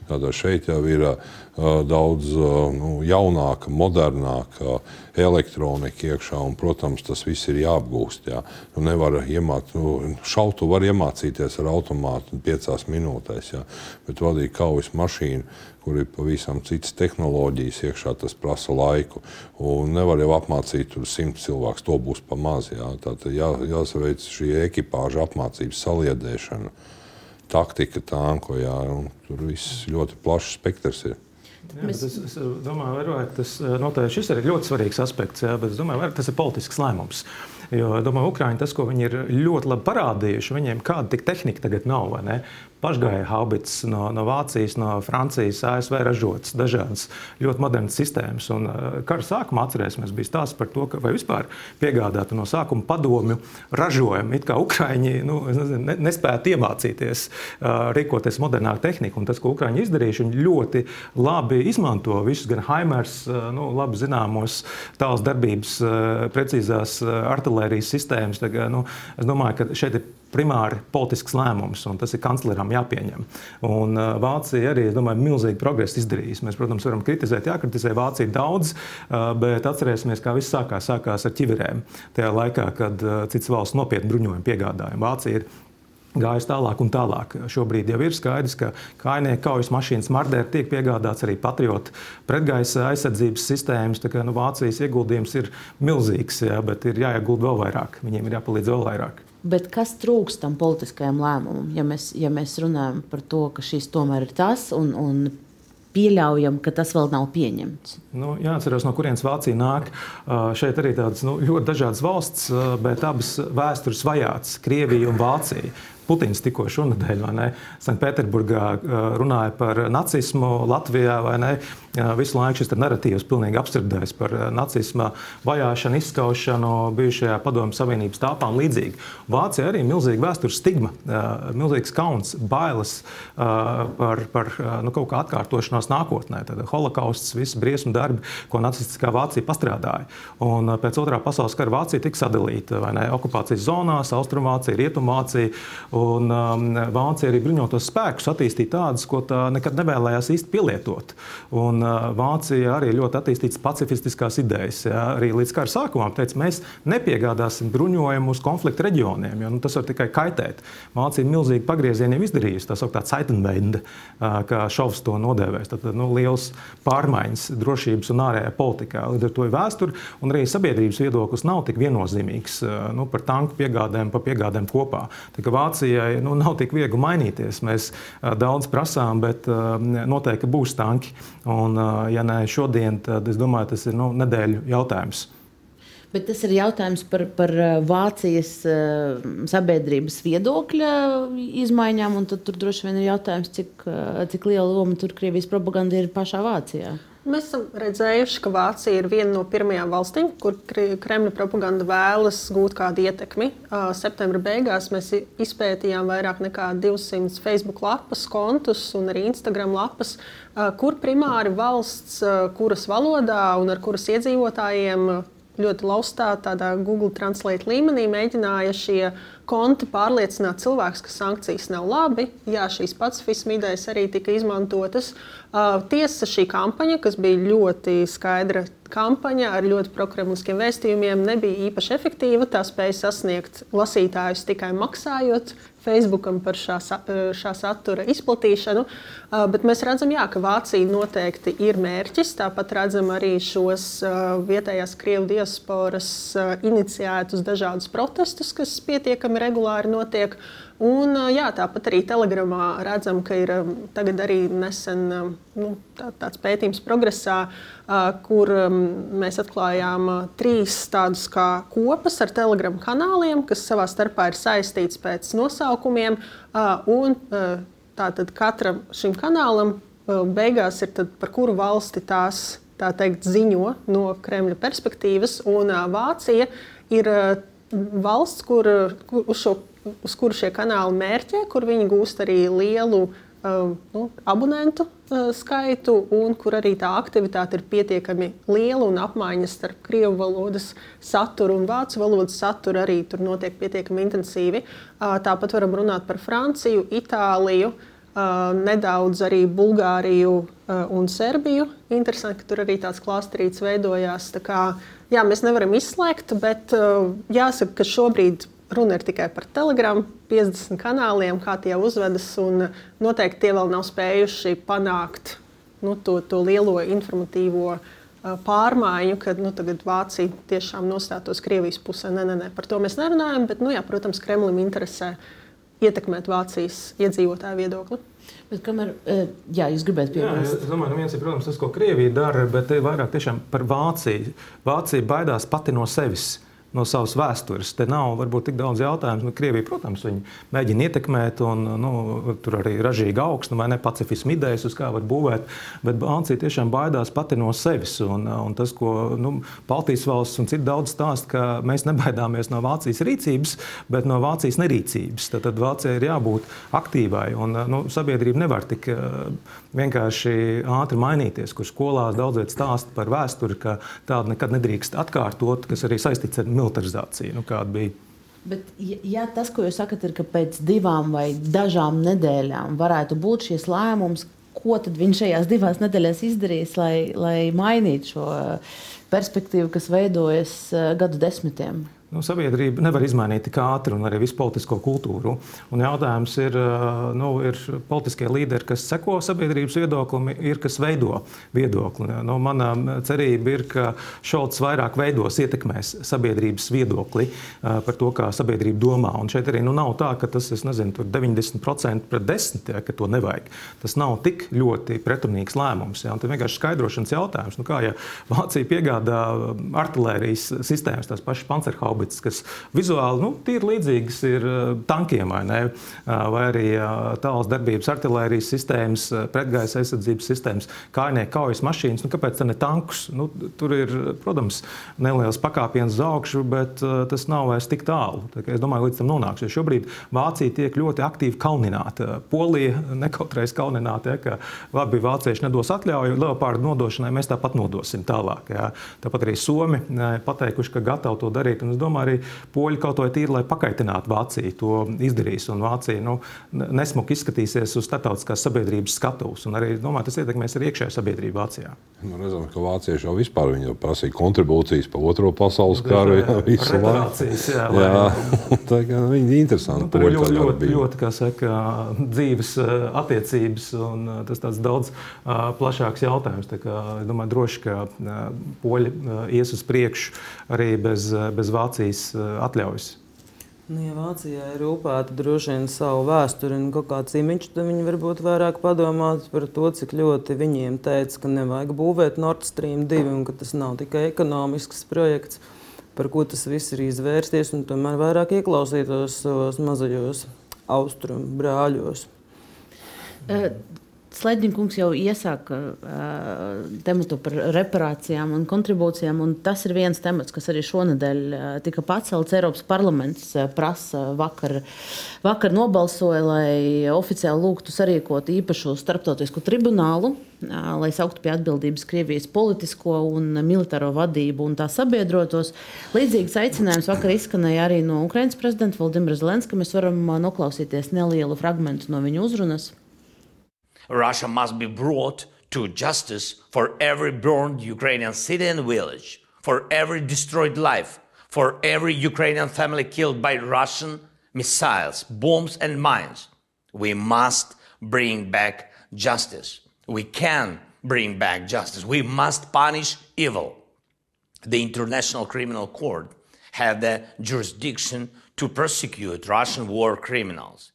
Tātad šeit jau ir daudz nu, jaunāka, modernāka elektronika iekšā, un, protams, tas viss ir jāapgūst. Jā. Nu, nevar iemācīt, nu, šautu var iemācīties ar automātu piecās minūtēs, jā. bet vadīt kaujas mašīnu, kur ir pavisam citas tehnoloģijas iekšā, tas prasa laiku. Un nevar jau apmācīt tur simt cilvēkus, to būs pa maz. Jā. Tātad jā, jāsaveic šī ekipāža apmācības saliedēšana, taktika, tanko, jā, tur viss ļoti plašs spektrs ir. Jā, Mēs... es, es domāju, ka tas noteikti šis ir ļoti svarīgs aspekts, jā, bet es domāju, ka tas ir politisks lēmums. Jo, domāju, Ukraiņi tas, ko viņi ir ļoti labi parādījuši, viņiem kāda tik tehnika tagad nav pašgāja haubits no, no Vācijas, no Francijas, ASV ražotas dažādas ļoti modernas sistēmas. Un, uh, kara sākumā atcerēsimies, bija stāsts par to, ka vispār piegādātu no sākuma padomju ražojumu. It kā Ukrāņi nu, ne, nespētu iemācīties uh, rīkoties modernāk tehniku, un tas, ko Ukrāņi izdarījuši, viņi ļoti labi izmanto visus gan Haimers, uh, nu, labi zināmos tāls darbības, precīzās artilērijas sistēmas. Tagad, nu, es domāju, ka šeit ir primāri politisks lēmums, un tas ir kancleram jāpieņem. Un uh, Vācija arī, es domāju, milzīgi progresu izdarījusi. Mēs, protams, varam kritizēt, jākritizē Vācija daudz, uh, bet atcerēsimies, kā viss sākās, sākās ar ķiverēm. Tajā laikā, kad uh, cits valsts nopietni bruņojumu piegādāja. Vācija ir gājis tālāk un tālāk. Šobrīd jau ir skaidrs, ka kainieku kaujas mašīnas Mardēra tiek piegādāts arī patriotu pretgaisa aizsardzības sistēmas. Kā, nu, Vācijas ieguldījums ir milzīgs, jā, bet ir jāiegulda vēl vairāk. Viņiem ir jāpalīdz vēl vairāk. Bet kas trūkst tam politiskajam lēmumam, ja mēs, ja mēs runājam par to, ka šis tomēr ir tas un, un pieļaujam, ka tas vēl nav pieņemts? Nu, jāatcerās, no kurienes Vācija nāk. Šeit arī tādas nu, ļoti dažādas valsts, bet abas vēstures vajāts - Krievija un Vācija. Putins tikko šonadēļ Sanktpēterburgā runāja par nacismu Latvijā. Visu laiku šis narratīvs pilnīgi apstrādājis par nacisma vajāšanu, izskaušanu bijušajā Padomju Savienības tāpā un līdzīgi. Vācija arī ir milzīga vēstures stigma, milzīgs kauns, bailes par, par nu, kaut kā atkārtošanos nākotnē. Tad holokausts, visas briesmu darbi, ko nacistiskā Vācija pastrādāja. Un pēc otrā pasaules kara Vācija tika sadalīta okupācijas zonās, Austrumvācija, Rietumvācija. Un um, Vācija arī bruņotos spēkus attīstīja tādus, ko tā nekad nevēlējās īsti pielietot. Un, uh, Vācija arī ļoti attīstītas pacifistiskās idejas. Ja? Arī līdz kara sākumam teica, mēs nepiegādāsim bruņojumu uz konflikta reģioniem, jo nu, tas var tikai kaitēt. Vācija ir milzīgi pagriezieni izdarījusi, tā sauktā Zeitenwende, uh, kā Šovs to nodēvēs. Tad nu, liels pārmaiņas drošības un ārējā politikā. Līdz ar to ir vēsture un arī sabiedrības viedoklis nav tik viennozīmīgs uh, nu, par tanku piegādēm, pa piegādēm kopā. Tā, Vācija Vācijai nu, nav tik viegli mainīties. Mēs daudz prasām, bet noteikti būs tanki. Un, ja ne šodien, tad es domāju, tas ir nu, nedēļu jautājums. Bet tas ir jautājums par, par Vācijas sabiedrības viedokļa izmaiņām. Tur droši vien ir jautājums, cik, cik liela loma tur Krievijas propaganda ir pašā Vācijā. Mēs esam redzējuši, ka Vācija ir viena no pirmajām valstīm, kur Kremļa propaganda vēlas gūt kādu ietekmi. Septembra beigās mēs izpētījām vairāk nekā 200 Facebook lapas, kontus un arī Instagram lapas, kur primāri valsts, kuras valodā un ar kuras iedzīvotājiem ļoti laustā, tādā Google Translate līmenī mēģināja šie konti pārliecināt cilvēkus, ka sankcijas nav labi. Jā, šīs pacifisma idejas arī tika izmantotas. Uh, tiesa, šī kampaņa, kas bija ļoti skaidra kampaņa ar ļoti prokremliskiem vēstījumiem, nebija īpaši efektīva. Tā spēja sasniegt lasītājus tikai maksājot Facebookam par šā, šā satura izplatīšanu. Uh, bet mēs redzam, jā, ka Vācija noteikti ir mērķis. Tāpat redzam arī šos uh, vietējās krievu diasporas uh, iniciētus dažādus protestus, kas pietiekami regulāri notiek. Un, jā, tāpat arī telegramā redzam, ka ir arī nesen nu, tā, tāds pētījums progresā, kur mēs atklājām trīs tādus kā kopas ar telegramu kanāliem, kas savā starpā ir saistīts pēc nosaukumiem. Un, tātad katram šim kanālam beigās ir tad, par kuru valsti tās teikt, ziņo no Kremļa perspektīvas. Un Vācija ir valsts, kur, kur uz šo uz kuru šie kanāli mērķē, kur viņi gūst arī lielu uh, nu, abonentu uh, skaitu, un kur arī tā aktivitāte ir pietiekami liela un apmaiņas starp krievu valodas saturu un vācu valodas saturu arī tur notiek pietiekami intensīvi. Uh, tāpat varam runāt par Franciju, Itāliju. Uh, nedaudz arī Bulgāriju uh, un Serbiju. Interesanti, ka tur arī tāds klāsтрīts veidojās. Tā kā, jā, mēs nevaram izslēgt, bet uh, jāsaka, ka šobrīd Runa ir tikai par telegramu, 50 kanāliem, kā tie uzvedas. Noteikti tie vēl nav spējuši panākt nu, to, to lielo informatīvo pārmaiņu, kad nu, Vācija tiešām nostātos Krievijas pusē. Nē, nē, nē, par to mēs nerunājam, bet, nu, jā, protams, Kremlim interesē ietekmēt Vācijas iedzīvotāju viedokli. Bet kamēr jā, jūs gribētu piebilst? Es domāju, ka nu viens ir protams, tas, ko Krievija dara, bet vairāk par Vāciju. Vācija baidās pati no sevis. No savas vēstures. Te nav varbūt tik daudz jautājumu. Nu, Krievija, protams, mēģina ietekmēt, un nu, tur arī ražīga augsne vai ne pacifismu idejas, uz kā var būvēt. Bet Vācija tiešām baidās pati no sevis. Un, un tas, ko nu, Baltijas valsts un citi daudz stāsta, ka mēs nebaidāmies no Vācijas rīcības, bet no Vācijas nerīcības. Tad, tad Vācijai ir jābūt aktīvai. Un, nu, sabiedrība nevar tik vienkārši ātri mainīties, kur skolās daudz viet stāsta par vēsturi, ka tāda nekad nedrīkst atkārtot, kas arī saistīts ar militarizāciju. Nu, Bet, ja tas, ko jūs sakat, ir, ka pēc divām vai dažām nedēļām varētu būt šis lēmums, ko tad viņš šajās divās nedēļās izdarīs, lai, lai mainītu šo perspektīvu, kas veidojas eh, gadu desmitiem? Nu, sabiedrība nevar izmainīt tik ātri, un arī visu politisko kultūru. Un jautājums ir, nu, ir politiskie līderi, kas seko sabiedrības viedoklim, ir kas veido viedokli. Nu, mana cerība ir, ka Šalts vairāk veidos, ietekmēs sabiedrības viedokli par to, kā sabiedrība domā. Un šeit arī nu, nav tā, ka tas ir 90% pret 10%, ja, ka to nevajag. Tas nav tik ļoti pretrunīgs lēmums. Ja, tas vienkārši skaidrošanas jautājums. Nu, kā ja Vācija piegādā artērijas sistēmas, tās pašas pancerhaubas haubits, kas vizuāli nu, ir līdzīgas ir eh, tankiem vai, ne? Eh, vai arī eh, tāls darbības artērijas sistēmas, pretgaisa aizsardzības sistēmas, kājnieku kaujas mašīnas. Nu, kāpēc ne tankus? Nu, tur ir, protams, neliels pakāpiens uz augšu, bet tas nav vairs tik tālu. Tā es domāju, līdz tam nonāks. Jo šobrīd Vācija tiek ļoti aktīvi kaunināta. Polija nekautreiz kaunināta, ja, ka labi, vācieši nedos atļauju leopārdu nodošanai, mēs tāpat nodosim tālāk. Ja. Tāpat arī Somi pateikuši, ka gatavi to darīt. Un es domāju, domāju, arī poļi kaut vai tīri, lai pakaitinātu Vāciju, to izdarīs. Un Vācija nu, nesmuki izskatīsies uz starptautiskās sabiedrības skatuves. Un arī domāju, tas ietekmēs arī iekšējā sabiedrība Vācijā. Nu, redzam, ka vācieši jau vispār prasīja kontribūcijas par otro pasaules karu. Jā, visu laiku. Jā, lai... jā, tā kā viņi ir interesanti. Nu, poļi ļoti, ļoti, ļoti, kā saka, dzīves attiecības, un tas tāds daudz plašāks jautājums. Tā kā, domāju, droši, ka poļi ies uz priekšu arī bez, bez Vācijas Vācijas eh, atļaujas? Nu, ja Vācijā ir rūpēta droši vien savu vēsturi un kaut kāds imiņš, tad viņi varbūt vairāk padomāt par to, cik ļoti viņiem teica, ka nevajag būvēt Nord Stream 2 un ka tas nav tikai ekonomisks projekts, par ko tas viss ir izvērsties, un tomēr vairāk ieklausītos savos mazajos austrumu brāļos. Uh, Sledņkungs jau iesāka uh, tematu par reparācijām un kontribūcijām, un tas ir viens temats, kas arī šonadēļ uh, tika pacelts. Eiropas parlaments uh, prasa vakar, vakar nobalsoja, lai oficiāli lūgtu sarīkot īpašu starptautisku tribunālu, uh, lai sauktu pie atbildības Krievijas politisko un militāro vadību un tā sabiedrotos. Līdzīgs aicinājums vakar izskanēja arī no Ukraiņas prezidenta Valdimira Zelenska. Mēs varam uh, noklausīties nelielu fragment no viņa uzrunas. Russia must be brought to justice for every burned Ukrainian city and village, for every destroyed life, for every Ukrainian family killed by Russian missiles, bombs, and mines. We must bring back justice. We can bring back justice. We must punish evil. The International Criminal Court had the jurisdiction to prosecute Russian war criminals.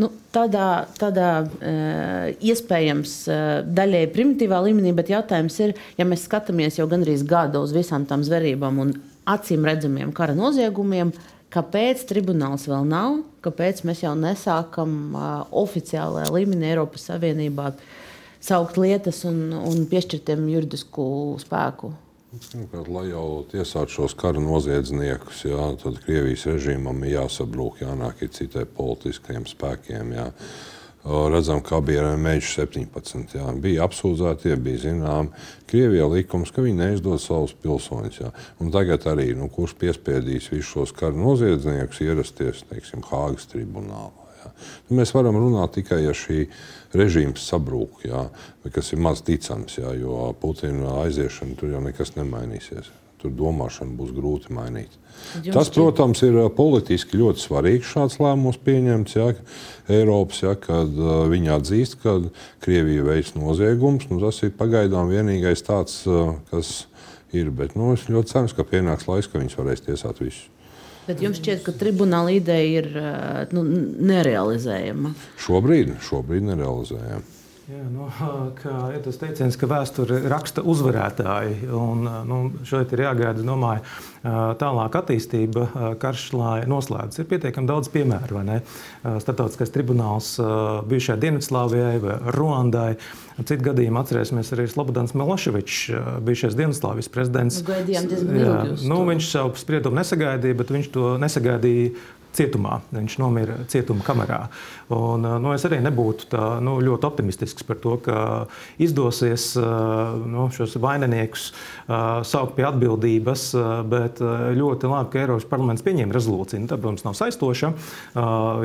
Nu, tādā tādā uh, iespējams uh, daļai primitīvā līmenī, bet jautājums ir, ja mēs skatāmies jau gandrīz gadu uz visām tām zvērībām un acīm redzamiem kara noziegumiem, kāpēc tribunāls vēl nav, kāpēc mēs jau nesākam uh, oficiālajā līmenī Eiropas Savienībā saukt lietas un, un piešķirt tiem juridisku spēku. Pirmkārt, lai jau tiesātu šos kara noziedzniekus, jā, tad Krievijas režīmam ir jāsabrūk, jānāk ir citai politiskajiem spēkiem. Jā. Redzam, kā bija ar Mēģu 17. Jā. Bija apsūdzētie, bija zināms, Krievijā likums, ka viņi neizdod savus pilsoņus. Tagad arī, nu, kurš piespiedīs visus šos kara noziedzniekus ierasties teiksim, Hāgas tribunālā. Jā. Nu, mēs varam runāt tikai, ja šī režīms sabrūk, jā, kas ir maz ticams, jā, jo Putina aiziešana tur jau nekas nemainīsies. Tur domāšanu būs grūti mainīt. Jums Tas, protams, ir politiski ļoti svarīgs šāds lēmums pieņemts ja, Eiropas, ja, kad uh, viņi atzīst, ka Krievija veids noziegums. Nu, tas ir pagaidām vienīgais tāds, uh, kas ir. Bet nu, es ļoti ceru, ka pienāks laiks, ka viņus varēs tiesāt visus. Bet jums šķiet, ka tribunāla ideja ir nu, nerealizējama? Šobrīd, šobrīd nerealizējama. Jā, nu, ir tas teiciens, ka vēsture raksta uzvarētāji. Un, nu, šeit ir jāgaida, domāju, tālāk attīstība, karš, lai noslēdzas. Ir pietiekami daudz piemēru, vai ne? Startautiskais tribunāls bijušajai Dienvidslāvijai vai Ruandai. Citu gadījumu atcerēsimies arī Slobodans Miloševičs, bijušais Dienvidslāvijas prezidents. Nu, gaidījām diezgan ilgi. Nu, viņš savu spriedumu nesagaidīja, bet viņš to nesagaidīja cietumā. Viņš nomira cietuma kamerā. Un, nu, es arī nebūtu tā, nu, ļoti optimistisks par to, ka izdosies nu, šos vaininiekus saukt pie atbildības. Bet ļoti labi, ka Eiropas parlaments pieņēma rezolūciju. Nu, tā, protams, nav saistoša.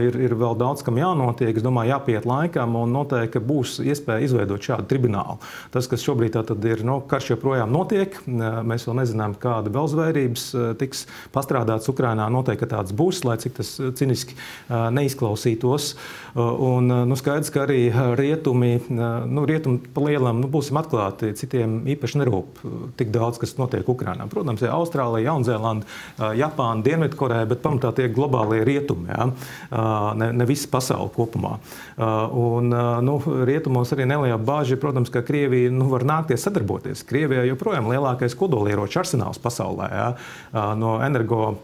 Ir, ir vēl daudz, kam jānotiek. Es domāju, jāpiet laikam un noteikti būs iespēja izveidot šādu tribunālu. Tas, kas šobrīd ir, nu, karš joprojām notiek. Mēs vēl nezinām, kāda vēl zvērības tiks pastrādātas Ukrajinā. Noteikti tāds būs, lai cik tas ciniski neizklausītos. Un, nu, skaidrs, ka arī rietumi, nu, rietumi pa lielam, nu, būsim atklāti, citiem īpaši nerūp tik daudz, kas notiek Ukrajinā. Protams, ir Austrālija, Jaunzēlanda, Japāna, Dienvidkoreja, bet pamatā tie globālie rietumi, ja? ne, ne visa pasaule kopumā. Un, nu, rietumos arī neliela bāža, protams, ka Krievija nu, var nākties sadarboties. Krievijā joprojām lielākais kodolieroču arsenāls pasaulē ja? no energo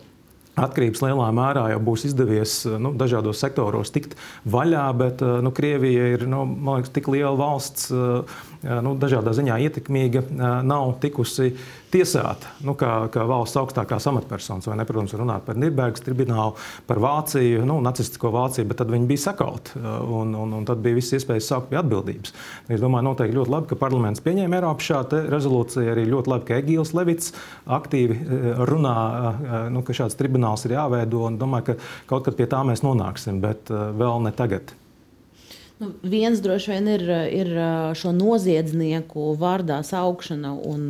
atkarības lielā mērā jau būs izdevies nu, dažādos sektoros tikt vaļā, bet nu, Krievija ir nu, liekas, tik liela valsts nu, dažādā ziņā ietekmīga, nav tikusi tiesāta nu, kā, kā valsts augstākās amatpersonas. Vai ne, protams, runāt par Nīderlandes tribunālu, par Vāciju, nu, nacistisko Vāciju, bet tad viņi bija sakauti un, un, un tad bija visas iespējas saukt pie atbildības. Es domāju, noteikti ļoti labi, ka parlaments pieņēma Eiropu šādu rezolūciju. Arī ļoti labi, ka Egīls Levits aktīvi runā, nu, ka šāds tribunāls ir jāveido un domāju, ka kaut kad pie tā mēs nonāksim, bet vēl ne tagad. Nu, viens droši vien ir, ir šo noziedznieku vārdā saukšana un,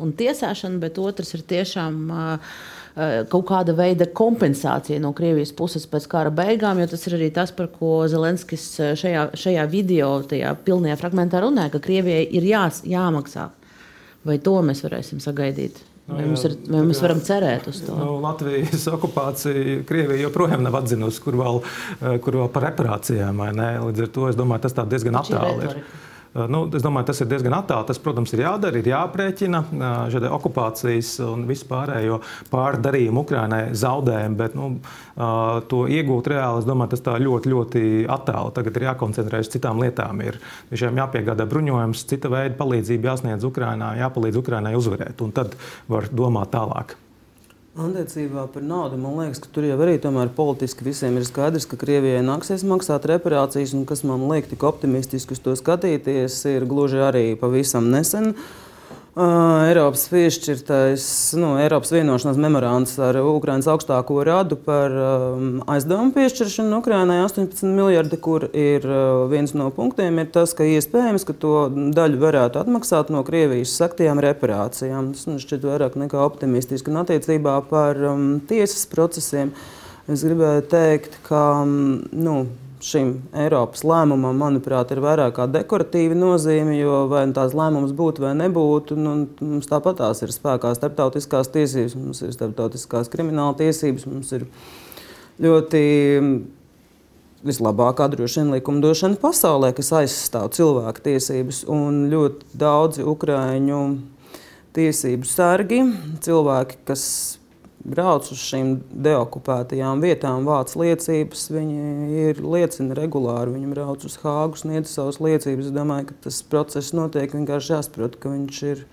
un tiesāšana, bet otrs ir tiešām kaut kāda veida kompensācija no Krievijas puses pēc kara beigām, jo tas ir arī tas, par ko Zelenskis šajā, šajā video, tajā pilnajā fragmentā runāja, ka Krievijai ir jā, jāmaksā. Vai to mēs varēsim sagaidīt? Vai, mums ir, vai mēs varam cerēt uz to? Nu, Latvijas okupācija Krievija joprojām nav atzinusi, kur vēl, kur vēl par reparācijām. Līdz ar to es domāju, tas diezgan attāli ir. Eh, nu, es domāju, tas ir diezgan attāli. Tas, protams, ir jādara, ir jāprēķina eh, šie okupācijas un vispārējo pārdarījumu Ukrainai zaudējumu, bet nu, eh, to iegūt reāli, es domāju, tas tā ļoti, ļoti attāli. Tagad ir jākoncentrējas citām lietām. Ir jāpiegādā bruņojums, cita veida palīdzība jāsniedz Ukrainai, jāpalīdz Ukrainai uzvarēt, un tad var domāt tālāk. Attiecībā par naudu man liekas, ka tur jau arī politiski visiem ir skaidrs, ka Krievijai nāksies maksāt reparācijas. Un kas man liek tik optimistiski uz to skatīties, ir gluži arī pavisam nesen. Uh, Eiropas piešķirtais nu, Eiropas vienošanās memorands ar Ukraiņas augstāko radu par um, aizdevumu piešķiršanu Ukraiņai 18 miljardi, kur ir uh, viens no punktiem ir tas, ka iespējams, ka to daļu varētu atmaksāt no Krievijas saktajām reparācijām. Tas man šķiet vairāk nekā optimistiski. Un attiecībā par um, tiesas procesiem es gribēju teikt, ka um, nu, šim Eiropas lēmumam, manuprāt, ir vairāk kā dekoratīva nozīme, jo vai nu tās lēmums būtu vai nebūtu, nu, mums tāpat tās ir spēkā starptautiskās tiesības, mums ir starptautiskās krimināla tiesības, mums ir ļoti vislabākā droši vien likumdošana pasaulē, kas aizstāv cilvēku tiesības, un ļoti daudzi ukrāņu tiesību sargi, cilvēki, kas brauc uz šīm deokupētajām vietām, vāc liecības. Viņi ir liecina regulāri, viņi brauc uz Hāgu, sniedz savas liecības. Es domāju, ka tas process notiek vienkārši jāsaprot, ka viņš ir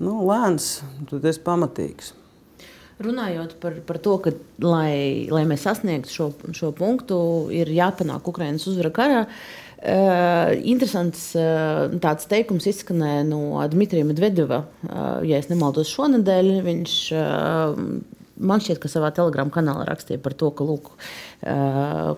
nu, lēns, tad es pamatīgs. Runājot par, par to, ka, lai, lai mēs sasniegtu šo, šo punktu, ir jāpanāk Ukraiņas uzvara karā. Uh, interesants uh, tāds teikums izskanēja no Dmitrija Medvedeva. Uh, ja es nemaldos, šonadēļ viņš man šķiet, ka savā telegrāmā kanālā rakstīja par to, ka lūk,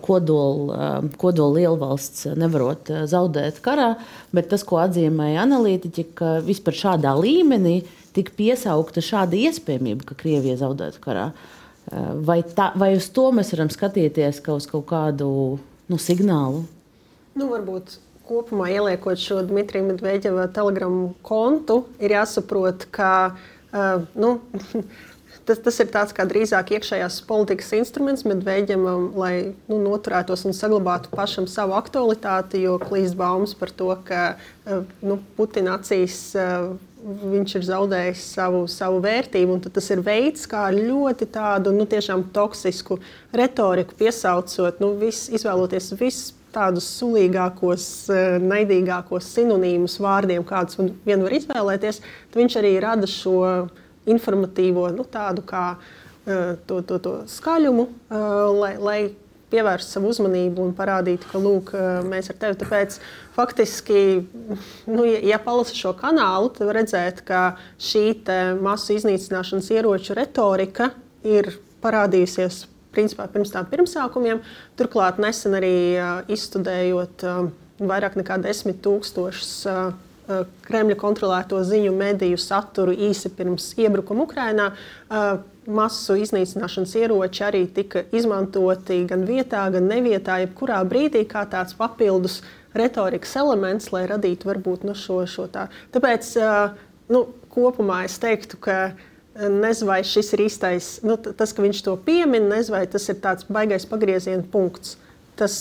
kodola kodol lielvalsts nevarot zaudēt karā, bet tas, ko atzīmēja analītiķi, ka vispār šādā līmenī tika piesaukta šāda iespējamība, ka Krievija zaudētu karā. Vai, tā, vai uz to mēs varam skatīties kā uz kaut kādu nu, signālu? Nu, varbūt kopumā ieliekot šo Dmitrija Medvedeva telegramu kontu, ir jāsaprot, ka uh, nu, tas, tas ir tāds kā drīzāk iekšējās politikas instruments Medvedģevam, lai nu, noturētos un saglabātu pašam savu aktualitāti, jo klīst baumas par to, ka nu, Putina acīs viņš ir zaudējis savu, savu vērtību. Tas ir veids, kā ļoti tādu nu, toksisku retoriku piesaucot, nu, vis, izvēloties visus tādus sulīgākos, eh, naidīgākos sinonīmus vārdiem, kādus vien var izvēlēties. Viņš arī rada šo informatīvo, nu, tādu kā eh, to, to, to skaļumu, eh, lai, lai pievērst savu uzmanību un parādīt, ka lūk, mēs ar tevi. Tāpēc faktiski, nu, ja, palasa šo kanālu, tad redzēt, ka šī masu iznīcināšanas ieroču retorika ir parādījusies principā pirms tām pirmsākumiem. Turklāt nesen arī izstudējot vairāk nekā desmit tūkstošus Kremļa kontrolēto ziņu mediju saturu īsi pirms iebrukuma Ukrajinā masu iznīcināšanas ieroči arī tika izmantoti gan vietā, gan nevietā, jebkurā brīdī, kā tāds papildus retorikas elements, lai radītu varbūt nu, šo, šo tā. Tāpēc nu, kopumā es teiktu, ka nezinu, vai šis ir īstais, nu, tas, ka viņš to piemin, nezinu, vai tas ir tāds baisais pagrieziena punkts. Tas,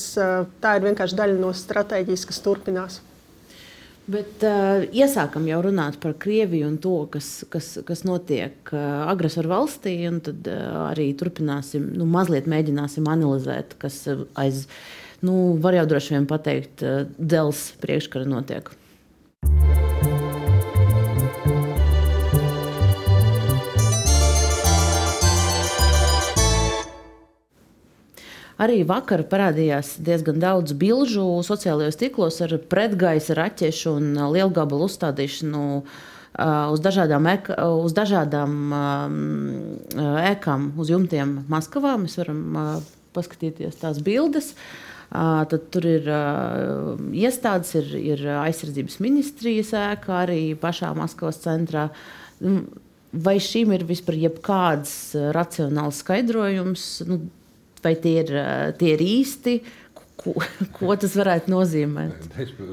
tā ir vienkārši daļa no stratēģijas, kas turpinās. Bet uh, iesākam jau runāt par Krieviju un to, kas, kas, kas notiek uh, agresoru valstī. Tad uh, arī turpināsim, nu, mazliet mēģināsim analizēt, kas aiz, nu, var jau droši vien pateikt, uh, dēls priekškara notiek. Arī vakar parādījās diezgan daudz bilžu sociālajos tīklos ar pretgaisa raķešu un lielgabalu uzstādīšanu uz dažādām, eka, uz dažādām ēkām, uz jumtiem Maskavā. Mēs varam paskatīties tās bildes. Tad tur ir uh, iestādes, ir, ir aizsardzības ministrijas ēka arī pašā Maskavas centrā. Vai šim ir vispār jebkāds racionāls skaidrojums? Nu, vai tie ir, tie ir īsti. Ko, ko tas varētu nozīmēt?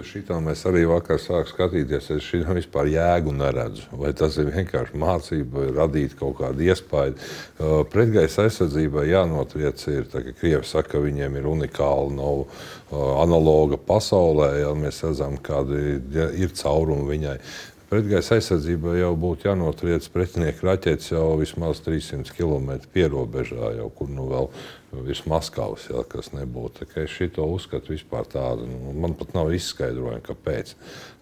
Šitā mēs arī vakar sākām skatīties. Es šim vispār jēgu neredzu. Vai tas ir vienkārši mācība, vai radīt kaut kādu iespēju. Uh, pretgaisa aizsardzībai jānotriec ir, tā, ka Krievi saka, ka viņiem ir unikāla, nav uh, analoga pasaulē. Ja mēs redzam, kāda ir, caurumi viņai. Pretgaisa aizsardzībai jau būtu jānotriec pretinieka raķetes jau vismaz 300 km pierobežā, jau kur nu vēl virs Maskavas, ja, kas nebūtu. Es šo uzskatu vispār tādu. Nu, man pat nav izskaidrojumi, kāpēc.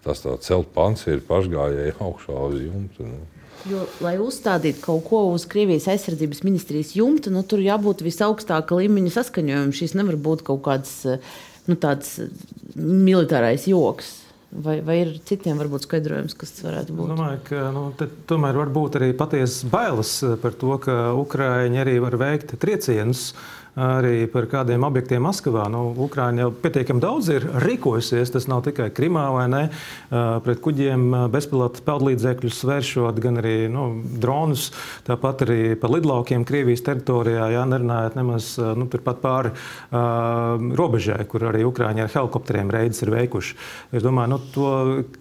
Tas tā celt pants ir pašgājēji augšā uz jumta. Nu. Jo, lai uzstādītu kaut ko uz Krievijas aizsardzības ministrijas jumta, nu, tur jābūt visaugstākā līmeņa saskaņojumam. Šis nevar būt kaut kāds nu, militārais joks. Vai, vai ir citiem varbūt skaidrojums, kas varētu būt? Domāju, ka nu, tomēr var būt arī patiesas bailes par to, ka Ukraiņi arī var veikt triecienus uh, arī par kādiem objektiem Maskavā. Nu, Ukraiņa jau pietiekami daudz ir rīkojusies. Tas nav tikai Krimā vai ne. Pret kuģiem bezpilota peldlīdzekļus vēršot, gan arī nu, dronus, tāpat arī par lidlaukiem Krievijas teritorijā. Jā, nerunājot nemaz nu, pāri uh, robežai, kur arī Ukraiņi ar helikopteriem reidus ir veikuši. Es domāju, nu, to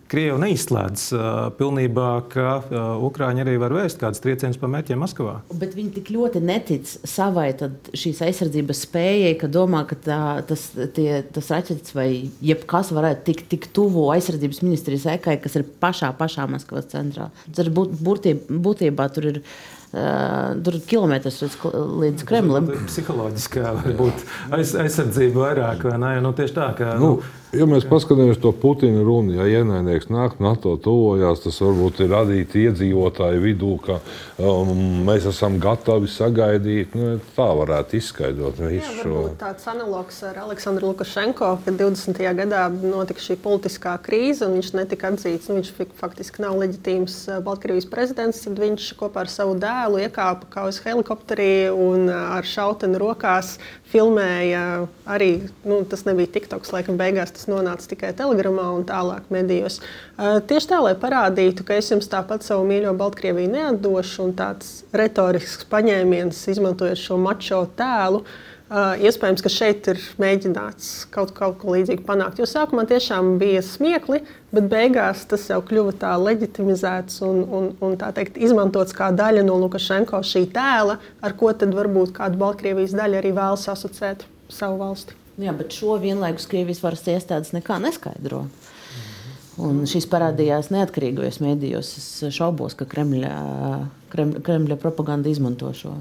Krievi neizslēdz uh, pilnībā, ka uh, Ukraiņi arī var vēst kādus triecienus pa mērķiem Maskavā. Bet viņi tik ļoti netic savai šīs aizsardzības spējai, ka domā, ka tā, tas, tie, tas raķetes vai jebkas varētu tikt tik tuvu aizsardzības ministrijas ekai, kas ir pašā, pašā Maskavas centrā. Tur būtībā, būtībā tur ir. Uh, tur ir kilometrs līdz, līdz Kremlim. Psiholoģiskā varbūt aiz, aizsardzība vairāk, vai ne? Nu, tieši tā, ka. Nu, nu, Ja mēs paskatāmies to Putina runu, ja ienaidnieks nāk, NATO tuvojās, tas varbūt ir radīt iedzīvotāju vidū, ka um, mēs esam gatavi sagaidīt. Nu, tā varētu izskaidrot visu šo. Tāds analogs ar Aleksandru Lukašenko, kad 20. gadā notika šī politiskā krīze un viņš netika atzīts. Nu, viņš faktiski nav leģitīms uh, Baltkrievijas prezidents. Tad viņš kopā ar savu dēlu iekāpa kā uz helikopterī un ar šautenu rokās filmēja arī, nu, tas nebija TikToks, laikam beigās tas nonāca tikai telegramā un tālāk medijos. Tieši tā, lai parādītu, ka es jums tāpat savu mīļo Baltkrieviju neatdošu, un tāds retorisks paņēmiens, izmantojot šo mačo tēlu, Uh, iespējams, ka šeit ir mēģināts kaut, kaut ko līdzīgu panākt. Jo sākumā tiešām bija smiekli, bet beigās tas jau kļuva tā leģitimizēts un, un, un tā teikt, izmantots kā daļa no Lukašenko šī tēla, ar ko tad varbūt kāda Baltkrievijas daļa arī vēlas asociēt savu valsti. Jā, bet šo vienlaikus Krievijas varas iestādes nekā neskaidro. Un šis parādījās neatkarīgajos mēdījos. Es šaubos, ka Kremļa, Kremļa, propaganda izmanto šo.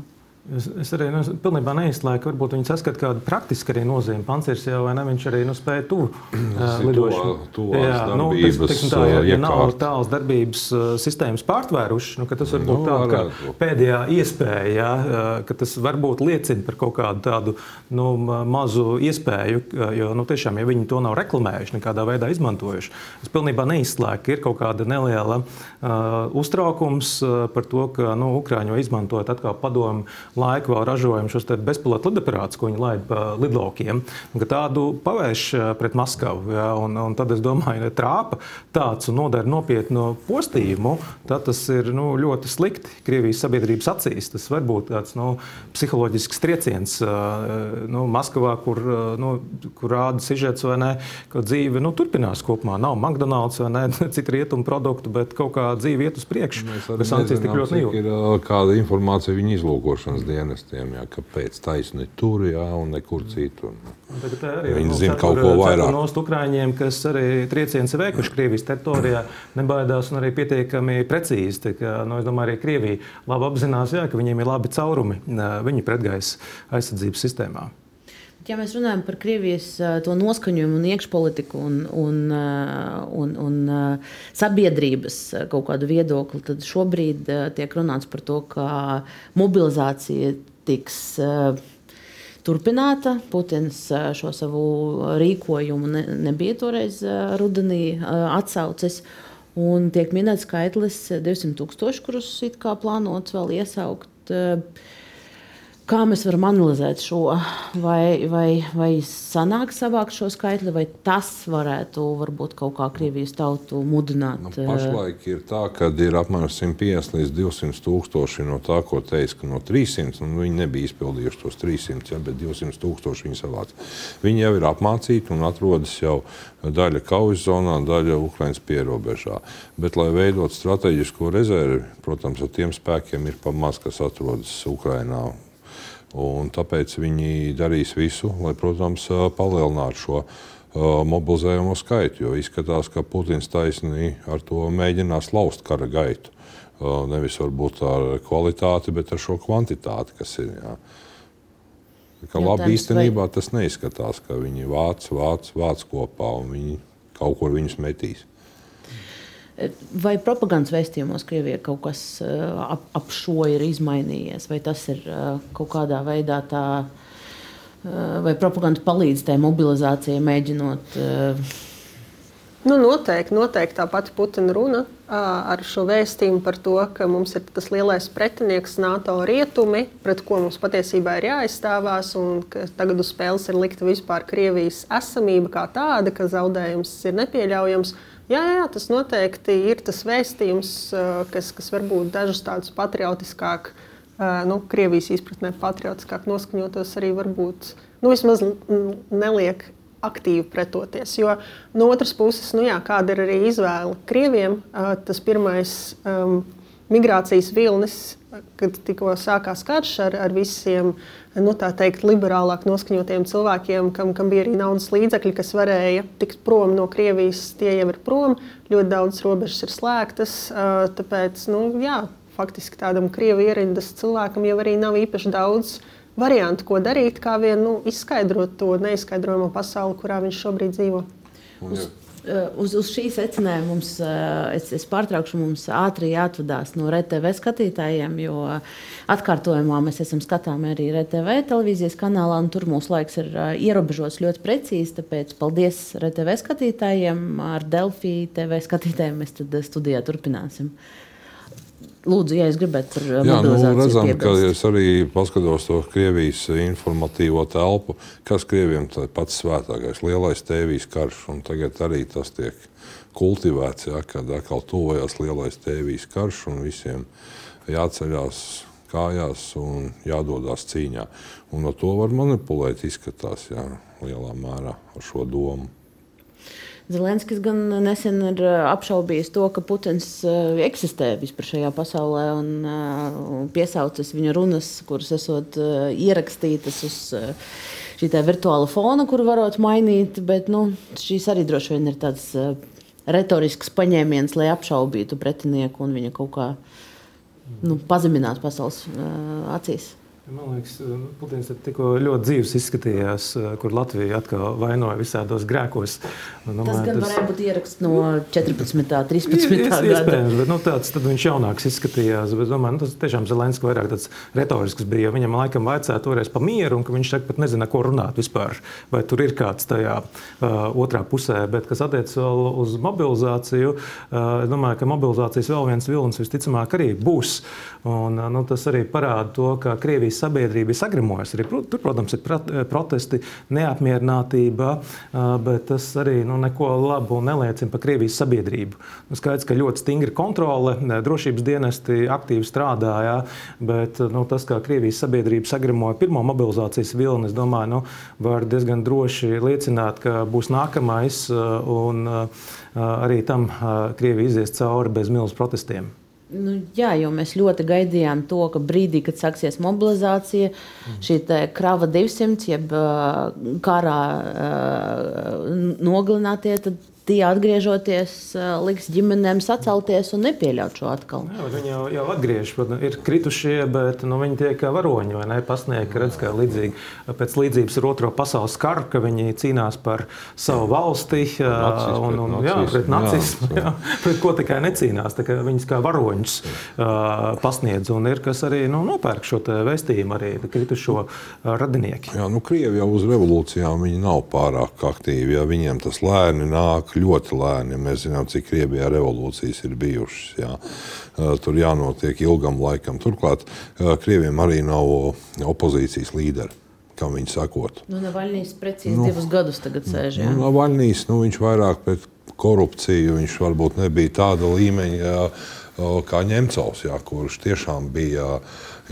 Es, es arī nu, pilnībā neizslēdzu, ka varbūt viņi saskata kādu praktisku arī nozīmi. Pancers jau vai ne, viņš arī nu, spēja tuvu uh, lidošanu. Jā, nu, tas, teiksim, tā, ja, ja nav tālas darbības uh, sistēmas pārtvēruši, nu, tas var būt nu, tā, ka pēdējā iespēja, ja, uh, ka tas varbūt liecina par kaut kādu tādu nu, mazu iespēju, jo nu, tiešām, ja viņi to nav reklamējuši, nekādā veidā izmantojuši, es pilnībā neizslēgu, ka ir kaut kāda neliela uh, uztraukums uh, par to, ka nu, Ukrāņi izmantojot atkal padomu laiku vēl ražojam šos bezpilota lidaparātus, ko viņi laid pa lidlaukiem, ka tādu pavērš pret Maskavu. Ja, un, un tad es domāju, ja trāpa tāds un nodara nopietnu postījumu, tad tas ir nu, ļoti slikti Krievijas sabiedrības acīs. Tas var būt tāds nu, psiholoģisks trieciens nu, Maskavā, kur, nu, kur rāda sižets vai ne, ka dzīve nu, turpinās kopumā. Nav McDonald's vai ne, citu rietumu produktu, bet kaut kā dzīve iet uz priekšu. Mēs sankcijas tik ļoti nejūtam. Kāda informācija viņa izlūkošanas dienestiem, jā, kāpēc taisni tur, jā, un nekur citur. Viņi zina kaut ko vairāk. No Ukrāņiem, kas arī trieciens ir veikuši Krievijas teritorijā, nebaidās un arī pietiekami precīzi. Kā, nu, es domāju, arī Krievija labi apzinās, jā, ka viņiem ir labi caurumi viņu pretgaisa aizsardzības sistēmā. Ja mēs runājam par Krievijas to noskaņojumu un iekšpolitiku un, un, un, un sabiedrības kaut kādu viedokli, tad šobrīd tiek runāts par to, ka mobilizācija tiks turpināta. Putins šo savu rīkojumu ne, nebija toreiz rudenī atsaucis. Un tiek minēts skaitlis 200 tūkstoši, kurus it kā plānots vēl iesaukt. Kā mēs varam analizēt šo, vai, vai, vai sanāk savākt šo skaitli, vai tas varētu varbūt kaut kā Krievijas tautu mudināt? Nu, pašlaik ir tā, ka ir apmēram 150 līdz 200 tūkstoši no tā, ko teica, no 300. Nu, viņi nebija izpildījuši tos 300, ja, bet 200 tūkstoši viņi savāca. Viņi jau ir apmācīti un atrodas jau daļa kaujas zonā, daļa Ukraiņas pierobežā. Bet, lai veidotu strateģisko rezervi, protams, ar tiem spēkiem ir pamaz, kas atrodas Ukraiņā Un tāpēc viņi darīs visu, lai, protams, palielinātu šo mobilizējumu skaitu. Jo izskatās, ka Putins taisnīgi ar to mēģinās laust kara gaitu. Nevis varbūt ar kvalitāti, bet ar šo kvantitāti, kas ir. Jā. Ka labi īstenībā vai... tas neizskatās, ka viņi vāc, vāc, vāc kopā un viņi kaut kur viņus metīs. Vai propagandas vēstījumos Krievijā kaut kas eh, ap, ap šo ir izmainījies, vai tas ir eh, kaut kādā veidā tā, eh, vai propaganda palīdz tajā mobilizācijai, mēģinot. Nu, noteikti, noteikti tā pati Putina runa ar šo vēstījumu par to, ka mums ir tas lielais pretinieks NATO rietumi, pret ko mums patiesībā ir jāizstāvās, un ka tagad uz spēles ir likta vispār Krievijas esamība kā tāda, ka zaudējums ir nepieļaujams. Jā, jā, tas noteikti ir tas vēstījums, kas, kas varbūt dažus tādus patriotiskāk, nu, Krievijas izpratnē patriotiskāk noskaņotos arī varbūt nu, vismaz neliek aktīvi pretoties. Jo no otras puses, nu, jā, kāda ir arī izvēle Krieviem, tas pirmais um, migrācijas vilnis, kad tikko sākās karš ar, ar visiem nu, teikt, liberālāk noskaņotiem cilvēkiem, kam, kam bija arī naudas līdzekļi, kas varēja tikt prom no Krievijas, tie jau ir prom. Ļoti daudz robežas ir slēgtas. Tāpēc, nu, jā, faktiski tādam krievu ierindas cilvēkam jau arī nav īpaši daudz variantu, ko darīt, kā vien nu, izskaidrot to neizskaidrojamo pasauli, kurā viņš šobrīd dzīvo. Uz, uz, uz šī secinājuma mums, es, es pārtraukšu, mums ātri jāatvadās no RTV skatītājiem, jo atkārtojumā mēs esam skatāmi arī RTV televīzijas kanālā, un tur mūsu laiks ir ierobežots ļoti precīzi. Tāpēc paldies RTV skatītājiem, ar Delfī TV skatītājiem mēs tad studijā turpināsim. Lūdzu, ja es gribētu par Jā, nu, redzam, piebilst. ka es arī paskatos to Krievijas informatīvo telpu, kas Krieviem ir pats svētākais, lielais tēvijas karš. Tagad arī tas tiek kultivēts, ja, kad atkal tuvojas lielais tēvijas karš un visiem jāceļās kājās un jādodas cīņā. Un ar to var manipulēt, izskatās, jā, lielā mērā ar šo domu. Zelenskis gan nesen ir apšaubījis to, ka Putins eksistē vispār šajā pasaulē un piesaucis viņa runas, kuras esot ierakstītas uz šī virtuāla fona, kuru varot mainīt. Bet nu, šīs arī droši vien ir tāds retorisks paņēmiens, lai apšaubītu pretinieku un viņa kaut kā nu, pazeminātu pasaules acīs. Man liekas, Putins tikko ļoti dzīves izskatījās, eh, kur Latvija atkal vainoja visādos grēkos. Nu, tas gan tas... varēja būt ieraksts no 14. 13. gada. Iespējams, bet nu, tāds viņš jaunāks izskatījās. Bet, domāju, nu, tas tiešām Zelenskis vairāk tāds retorisks bija. Viņam laikam vajadzēja toreiz pa mieru, un viņš tagad pat nezina, ko runāt vispār. Vai tur ir kāds tajā uh, otrā pusē. Bet, kas attiecas vēl uz mobilizāciju, uh, es domāju, ka mobilizācijas vēl viens vilnis visticamāk arī būs. Un, uh, nu, tas arī parāda to, ka Krievijas sabiedrība ir sagrimojusi. Tur, protams, ir eh, protesti, neapmierinātība, eh, bet tas arī nu, neko labu neliecina par Krievijas sabiedrību. Nu, skaidrs, ka ļoti stingra kontrole, drošības dienesti aktīvi strādāja, bet nu, tas, kā Krievijas sabiedrība sagrimoja pirmo mobilizācijas vilni, es domāju, nu, var diezgan droši liecināt, ka būs nākamais eh, un arī tam Krievija izies cauri bez milzu protestiem. Nu, jā, jo mēs ļoti gaidījām to, ka brīdī, kad sāksies mobilizācija, mm. šī krava 200, jeb karā nogalinātie, tad tie atgriežoties, liks ģimenēm sacelties un nepieļaut šo atkal. Jā, viņi jau, jau atgriežas, protams, ir kritušie, bet nu, viņi tiek kā varoņi vai ne? Pasniegti, redz, kā līdzīgi, pēc līdzības ar Otro pasaules karu, ka viņi cīnās par savu valsti nacismu, un, un, jā, pret nacismu, jā, pret ko tikai necīnās. Viņus kā varoņus uh, pasniedz un ir, kas arī nu, nopērk šo vēstījumu, arī kritušo radinieki. Jā, nu, Krievi jau uz revolūcijām nav pārāk aktīvi, ja viņiem tas lēni nāk ļoti lēni. Mēs zinām, cik Krievijā revolūcijas ir bijušas. Jā. Tur jānotiek ilgam laikam. Turklāt Krievijam arī nav opozīcijas līderi. Kā viņi sakot. Nu, Navaļnijas precīzi nu, divus gadus tagad sēž. Nu, Navaļnijas, nu, viņš vairāk pret korupciju, viņš varbūt nebija tāda līmeņa jā, kā Ņemcovs, jā, kurš tiešām bija,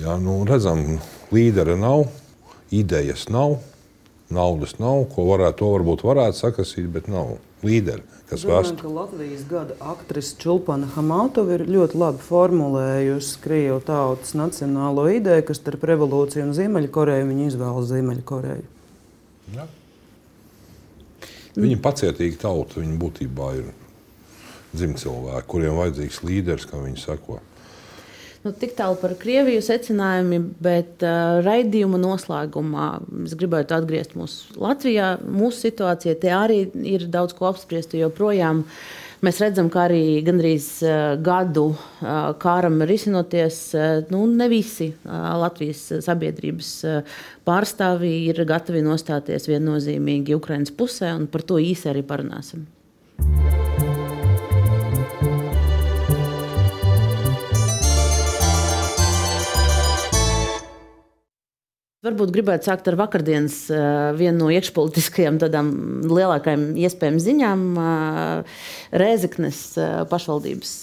jā, nu, redzam, līdera nav, idejas nav, naudas nav, ko varētu, to varbūt varētu sakasīt, bet nav līderi. Domāju, ka Latvijas gada aktrise Čulpana Hamatova ir ļoti labi formulējusi Krievu tautas nacionālo ideju, kas starp revolūciju un Ziemeļkoreju viņa izvēlas Ziemeļkoreju. Ja. Viņa pacietīgi tauta, viņa būtībā ir dzimcilvēki, kuriem vajadzīgs līderis, kā viņi sako. Nu, tik tālu par Krieviju secinājumi, bet uh, raidījuma noslēgumā es gribētu atgriezt mūsu Latvijā. Mūsu situācija te arī ir daudz ko apspriest, jo projām mēs redzam, ka arī gandrīz uh, gadu uh, kāram risinoties, uh, nu, ne visi uh, Latvijas sabiedrības uh, pārstāvji ir gatavi nostāties viennozīmīgi Ukraiņas pusē, un par to īsi arī parunāsim. Varbūt gribētu sākt ar vakardienas vienu no iekšpolitiskajām tādām lielākajām iespējām ziņām. Rēzeknes pašvaldības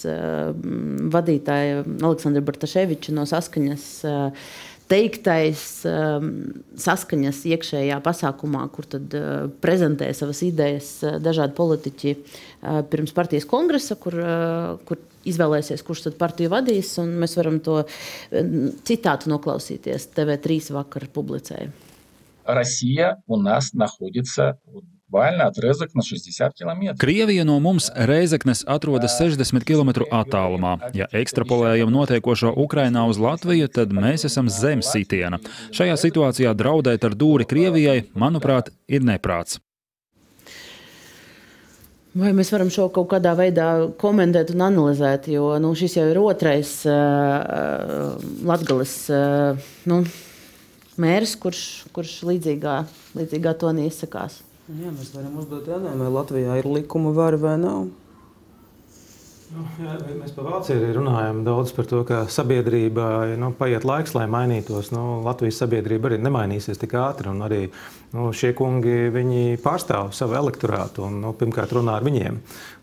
vadītāja Aleksandra Bartaševiča no saskaņas teiktais saskaņas iekšējā pasākumā, kur tad prezentē savas idejas dažādi politiķi pirms partijas kongresa, kur, kur izvēlēsies, kurš tad partiju vadīs. Mēs varam to citātu noklausīties. TV3 vakar publicēja. Россия у нас находится буквально отрезок на 60 км. Krievija no mums Reizeknes atrodas 60 km attālumā. Ja ekstrapolējam notiekošo Ukrainā uz Latviju, tad mēs esam zem sitiena. Šajā situācijā draudēt ar dūri Krievijai, manuprāt, ir neprāts. Vai mēs varam šo kaut kādā veidā komentēt un analizēt? Jo nu, šis jau ir otrais uh, Latvijas uh, nu, mērs, kurš, kurš līdzīgā, līdzīgā tonī izsakās. Jā, mēs varam uzdot jautājumu, vai Latvijā ir likuma vara vai nav. Nu, jā, mēs par Vāciju arī runājam daudz par to, ka sabiedrība nu, paiet laiks, lai mainītos. Nu, Latvijas sabiedrība arī nemainīsies tik ātri. Arī nu, šie kungi pārstāv savu elektorātu un nu, pirmkārt runā ar viņiem.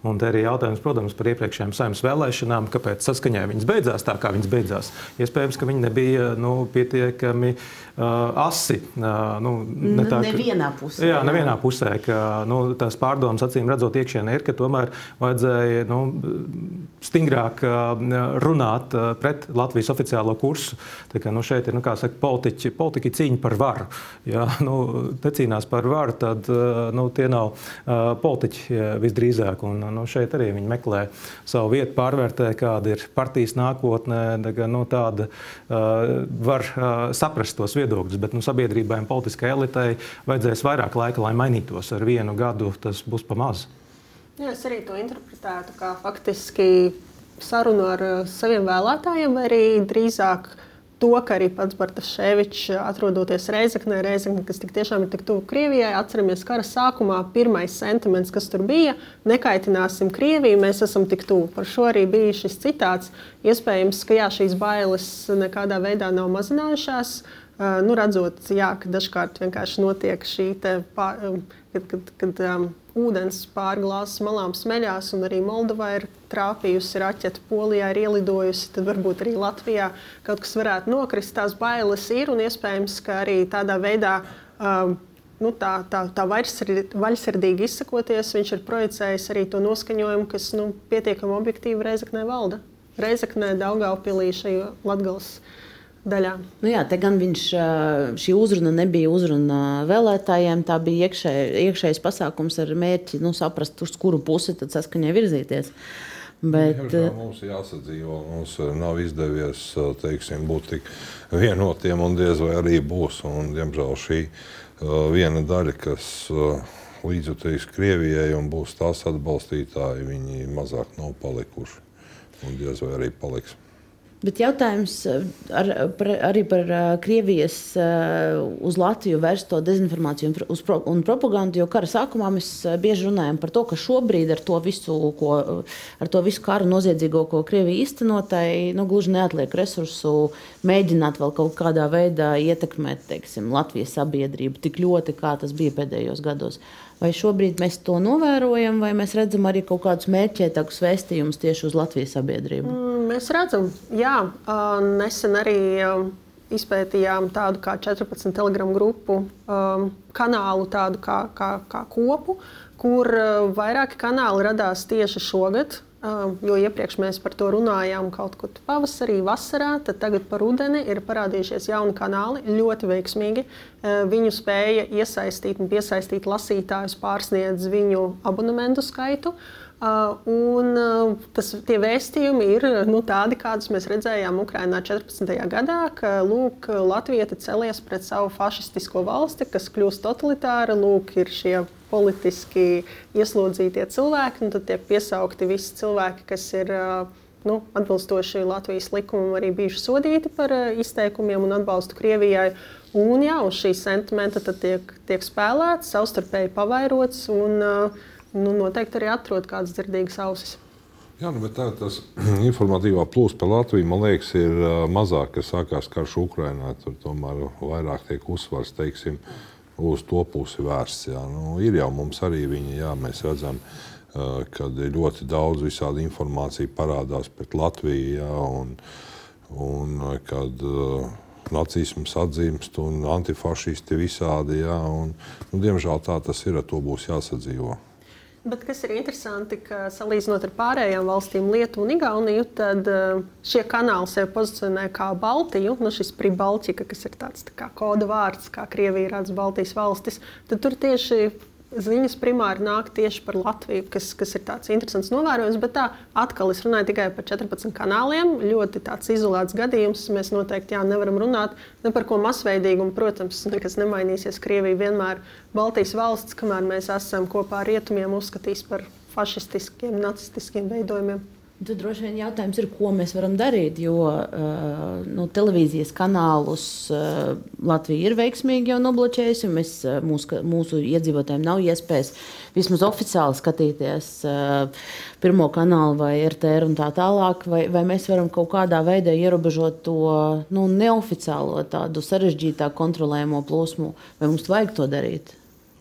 Un te arī jautājums, protams, par iepriekšējām saimnes vēlēšanām, kāpēc saskaņā viņas beidzās tā, kā viņas beidzās. Iespējams, ka viņi nebija nu, pietiekami uh, asi. Uh, nu, ne tā, nevienā pusē. Jā, nevienā pusē. Ka, nu, tās pārdomas acīm redzot iekšienē ir, ka tomēr vajadzēja nu, stingrāk runāt pret Latvijas oficiālo kursu. Tā kā, nu, šeit ir nu, saka, politiķi, politiķi cīņa par varu. Ja nu, necīnās par varu, tad nu, tie nav politiķi visdrīzāk. Un, nu, šeit arī viņi meklē savu vietu, pārvērtē, kāda ir partijas nākotnē. Tā, nu, tāda uh, var uh, saprast tos viedokļus, bet nu, sabiedrībai un politiskajai elitei vajadzēs vairāk laika, lai mainītos. Ar vienu gadu tas būs pamazs. Jā, es arī to interpretētu kā faktiski sarunu ar uh, saviem vēlētājiem, vai arī drīzāk to, ka arī pats Bartaševičs, atrodoties Reizeknē, Reizekne, kas tik tiešām ir tik tuvu Krievijai, atceramies kara sākumā, pirmais sentiments, kas tur bija, nekaitināsim Krieviju, mēs esam tik tuvu. Par šo arī bija šis citāts. Iespējams, ka jā, šīs bailes nekādā veidā nav mazinājušās. Uh, nu, redzot, jā, ka dažkārt vienkārši notiek šī pār, um, kad, kad, kad um, ūdens pāri glāzes malām smeļās, un arī Moldovā ir trāpījusi raķete, Polijā ir ielidojusi, tad varbūt arī Latvijā kaut kas varētu nokrist. Tās bailes ir un iespējams, ka arī tādā veidā. Um, nu, tā, tā, tā vaļsirdīgi izsakoties, viņš ir projicējis arī to noskaņojumu, kas nu, pietiekami objektīvi Reizeknē valda. Reizeknē, Daugaupilī, šajā uh, daļā. Nu jā, te gan viņš, šī uzruna nebija uzruna vēlētājiem, tā bija iekšē, iekšējs pasākums ar mērķi nu, saprast, uz kuru pusi tad saskaņai virzīties. Bet, Diemžēl mums ir jāsadzīvo. Mums nav izdevies teiksim, būt tik vienotiem, un diez vai arī būs. Un, diemžēl šī viena daļa, kas līdzjutīs Krievijai un būs tās atbalstītāji, viņi mazāk nav palikuši. Un diez vai arī paliks. Bet jautājums eh, ar, par, arī par uh, Krievijas uh, uz Latviju vērsto dezinformāciju un, pro, un propagandu. Jo kara sākumā mēs bieži runājam par to, ka šobrīd ar to visu, ko, ar to visu karu noziedzīgo, ko Krievija īstenotai, nu, gluži neatliek resursu mēģināt vēl kaut kādā veidā ietekmēt teiksim, Latvijas sabiedrību tik ļoti, kā tas bija pēdējos gados. Vai šobrīd mēs to novērojam, vai mēs redzam arī kaut kādus mērķētākus vēstījumus tieši uz Latvijas sabiedrību? Mm, mēs redzam, jā, nesen arī izpētījām tādu kā 14 telegramu grupu kanālu, tādu kā, kā, kā kopu, kur vairāki kanāli radās tieši šogad. Jo iepriekš mēs par to runājām kaut kur pavasarī, vasarā, tad tagad par rudeni ir parādījušies jauni kanāli, ļoti veiksmīgi. Viņu spēja iesaistīt un piesaistīt lasītājus pārsniedz viņu abonementu skaitu. Un tas, tie vēstījumi ir nu, tādi, kādus mēs redzējām Ukrajinā 14. gadā, ka lūk, Latvija celies pret savu fašistisko valsti, kas kļūst totalitāra. Lūk, ir šie politiski ieslodzītie cilvēki, un tad tiek piesaukti visi cilvēki, kas ir nu, atbilstoši Latvijas likumam, arī bijuši sodīti par izteikumiem un atbalstu Krievijai. Un jā, uz šī sentimenta tiek, tiek spēlēts, savstarpēji pavairots un nu, noteikti arī atrod kādas dzirdīgas ausis. Jā, nu, bet tā, informatīvā plūsma par Latviju, man liekas, ir mazāk, kas sākās karš Ukrajinā. Tur tomēr vairāk tiek uzsvars, teiksim, uh, uz to pusi vērsts. Nu, ir jau mums arī viņi, jā, mēs redzam, uh, ka ļoti daudz visādi informācija parādās pret Latviju. Jā, un, un, kad, uh, Nacisms atzīst un antifašisti visādi. Jā, un, nu, diemžēl tā tas ir. Ar to būs jāsadzīvot. Bet kas ir interesanti, ka salīdzinot ar pārējām valstīm, Lietuvu un Igauniju, tad uh, šie kanāli sevi pozicionē kā Baltiju. Nu, šis Pribaltika, kas ir tāds tā kā koda vārds, kā Krievija redz Baltijas valstis, tad tur tieši ziņas primāri nāk tieši par Latviju, kas, kas ir tāds interesants novērojums. Bet tā atkal es runāju tikai par 14 kanāliem. Ļoti tāds izolēts gadījums. Mēs noteikti jā, nevaram runāt ne par ko masveidīgu. Protams, nekas nemainīsies. Krievija vienmēr Baltijas valsts, kamēr mēs esam kopā ar rietumiem, uzskatīs par fašistiskiem, nacistiskiem veidojumiem. Tad droši vien jautājums ir, ko mēs varam darīt. Jo uh, nu, televīzijas kanālus uh, Latvija ir veiksmīgi jau nobloķējusi. Mēs, uh, mūsu, mūsu iedzīvotājiem nav iespējas vismaz oficiāli skatīties uh, pirmo kanālu vai RTR un tā tālāk. Vai, vai mēs varam kaut kādā veidā ierobežot to nu, neoficiālo, tādu sarežģītāku kontrolējumu plūsmu, vai mums vajag to darīt?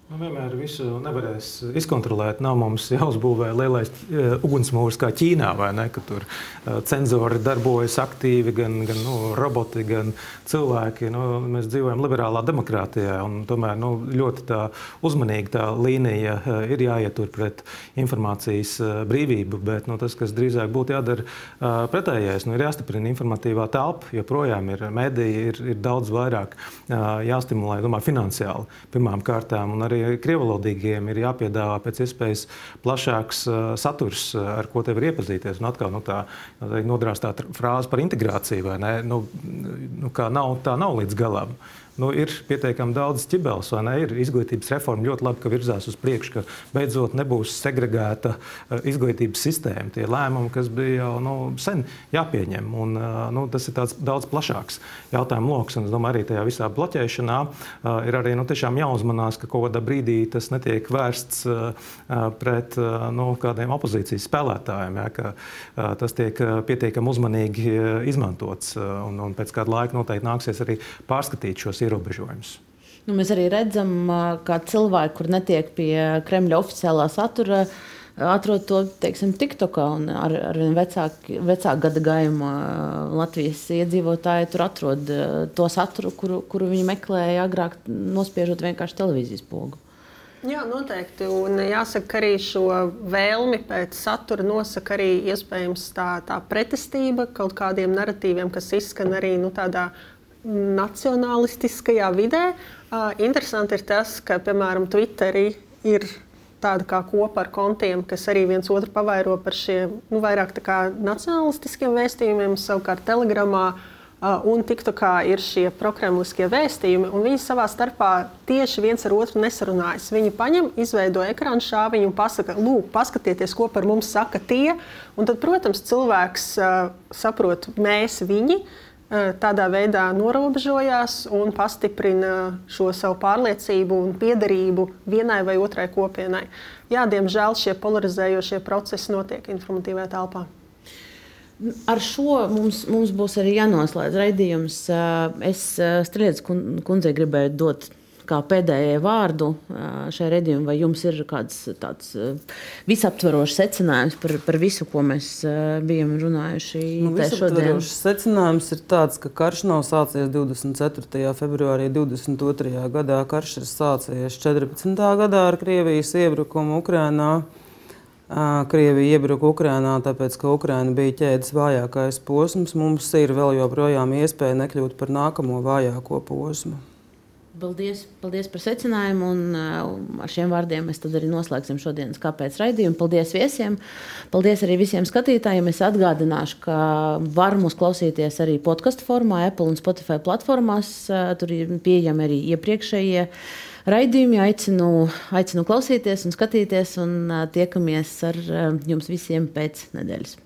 Nu, vienmēr visu nevarēs izkontrolēt. Nav mums jāuzbūvē lielais uh, ugunsmūrs kā Ķīnā, vai ne? Ka tur uh, cenzori darbojas aktīvi, gan, gan nu, roboti, gan cilvēki. Nu, mēs dzīvojam liberālā demokrātijā, un tomēr nu, ļoti tā uzmanīgi tā līnija uh, ir jāietur pret informācijas brīvību. Bet nu, tas, kas drīzāk būtu jādara pretējais, nu, ir jāstiprina informatīvā telpa. Joprojām ir mediji, ir, ir daudz vairāk jāstimulē, domāju, finansiāli pirmām kārtām. Un arī krievalodīgiem ir jāpiedāvā pēc iespējas plašāks uh, saturs, uh, ar ko te var iepazīties. Un atkal nu, tā nodrāstā frāze par integrāciju, vai ne? Nu, nu, nav, tā nav līdz galam nu, ir pietiekami daudz ķibeles, vai ne? Ir izglītības reforma ļoti labi, ka virzās uz priekšu, ka beidzot nebūs segregēta uh, izglītības sistēma. Tie lēmumi, kas bija jau nu, sen jāpieņem, un uh, nu, tas ir daudz plašāks jautājumu lokus. Es domāju, arī tajā visā bloķēšanā uh, ir arī nu, jāuzmanās, ka kaut kādā brīdī tas netiek vērsts pret nu, kādiem opozīcijas spēlētājiem, ja, ka tas tiek pietiekami uzmanīgi izmantots, un, un pēc kāda laika noteikti nāksies arī pārskatīt šos ierobežojumus. Nu, mēs arī redzam, ka cilvēki, kur netiek pie Kremļa oficiālā satura, atrod to teiksim, TikTokā. Ar, ar vecāku, vecāku gada gājumu Latvijas iedzīvotāji tur atrod to saturu, kuru, kuru viņi meklēja agrāk, nospiežot vienkārši televīzijas pogu. Jā, noteikti. Un jāsaka, ka arī šo vēlmi pēc satura nosaka arī iespējams tā, tā pretestība kaut kādiem narratīviem, kas izskan arī nu, tādā nacionālistiskajā vidē. Uh, interesanti ir tas, ka, piemēram, Twitterī ir tāda kā kopa ar kontiem, kas arī viens otru pavairo par šiem nu, vairāk nacionālistiskiem vēstījumiem, savukārt Telegramā. Uh, un TikTokā ir šie prokremliskie vēstījumi, un viņi savā starpā tieši viens ar otru nesarunājas. Viņi paņem, izveido ekrānu šāviņu un pasaka, lūk, paskatieties, ko par mums saka tie. Un tad, protams, cilvēks uh, saprot, mēs viņi. Uh, tādā veidā norobežojās un pastiprina šo savu pārliecību un piederību vienai vai otrai kopienai. Jā, diemžēl šie polarizējošie procesi notiek informatīvajā telpā. Ar šo mums, mums būs arī jānoslēdz raidījums. Es Strēlētas kundzei gribēju dot kā pēdējai vārdu šai redzējumam, vai jums ir kāds tāds visaptvarošs secinājums par, par visu, ko mēs bijām runājuši? Nu, visaptvarošs secinājums ir tāds, ka karš nav sācies 24. februārī 22. gadā. Karš ir sācies 14. gadā ar Krievijas iebrukumu Ukrajinā. Krievija iebruka Ukrajinā, tāpēc, ka Ukraina bija ķēdes vājākais posms. Mums ir vēl joprojām iespēja nekļūt par nākamo vājāko posmu. Paldies, paldies par secinājumu. Un, uh, ar šiem vārdiem mēs arī noslēgsim šodienas kāpēc raidījumu. Paldies viesiem. Paldies arī visiem skatītājiem. Es atgādināšu, ka var mūs klausīties arī podkāstu formā, Apple un Spotify platformās. Uh, tur ir pieejami arī iepriekšējie raidījumi. Aicinu, aicinu klausīties un skatīties. Un uh, tiekamies ar jums visiem pēc nedēļas.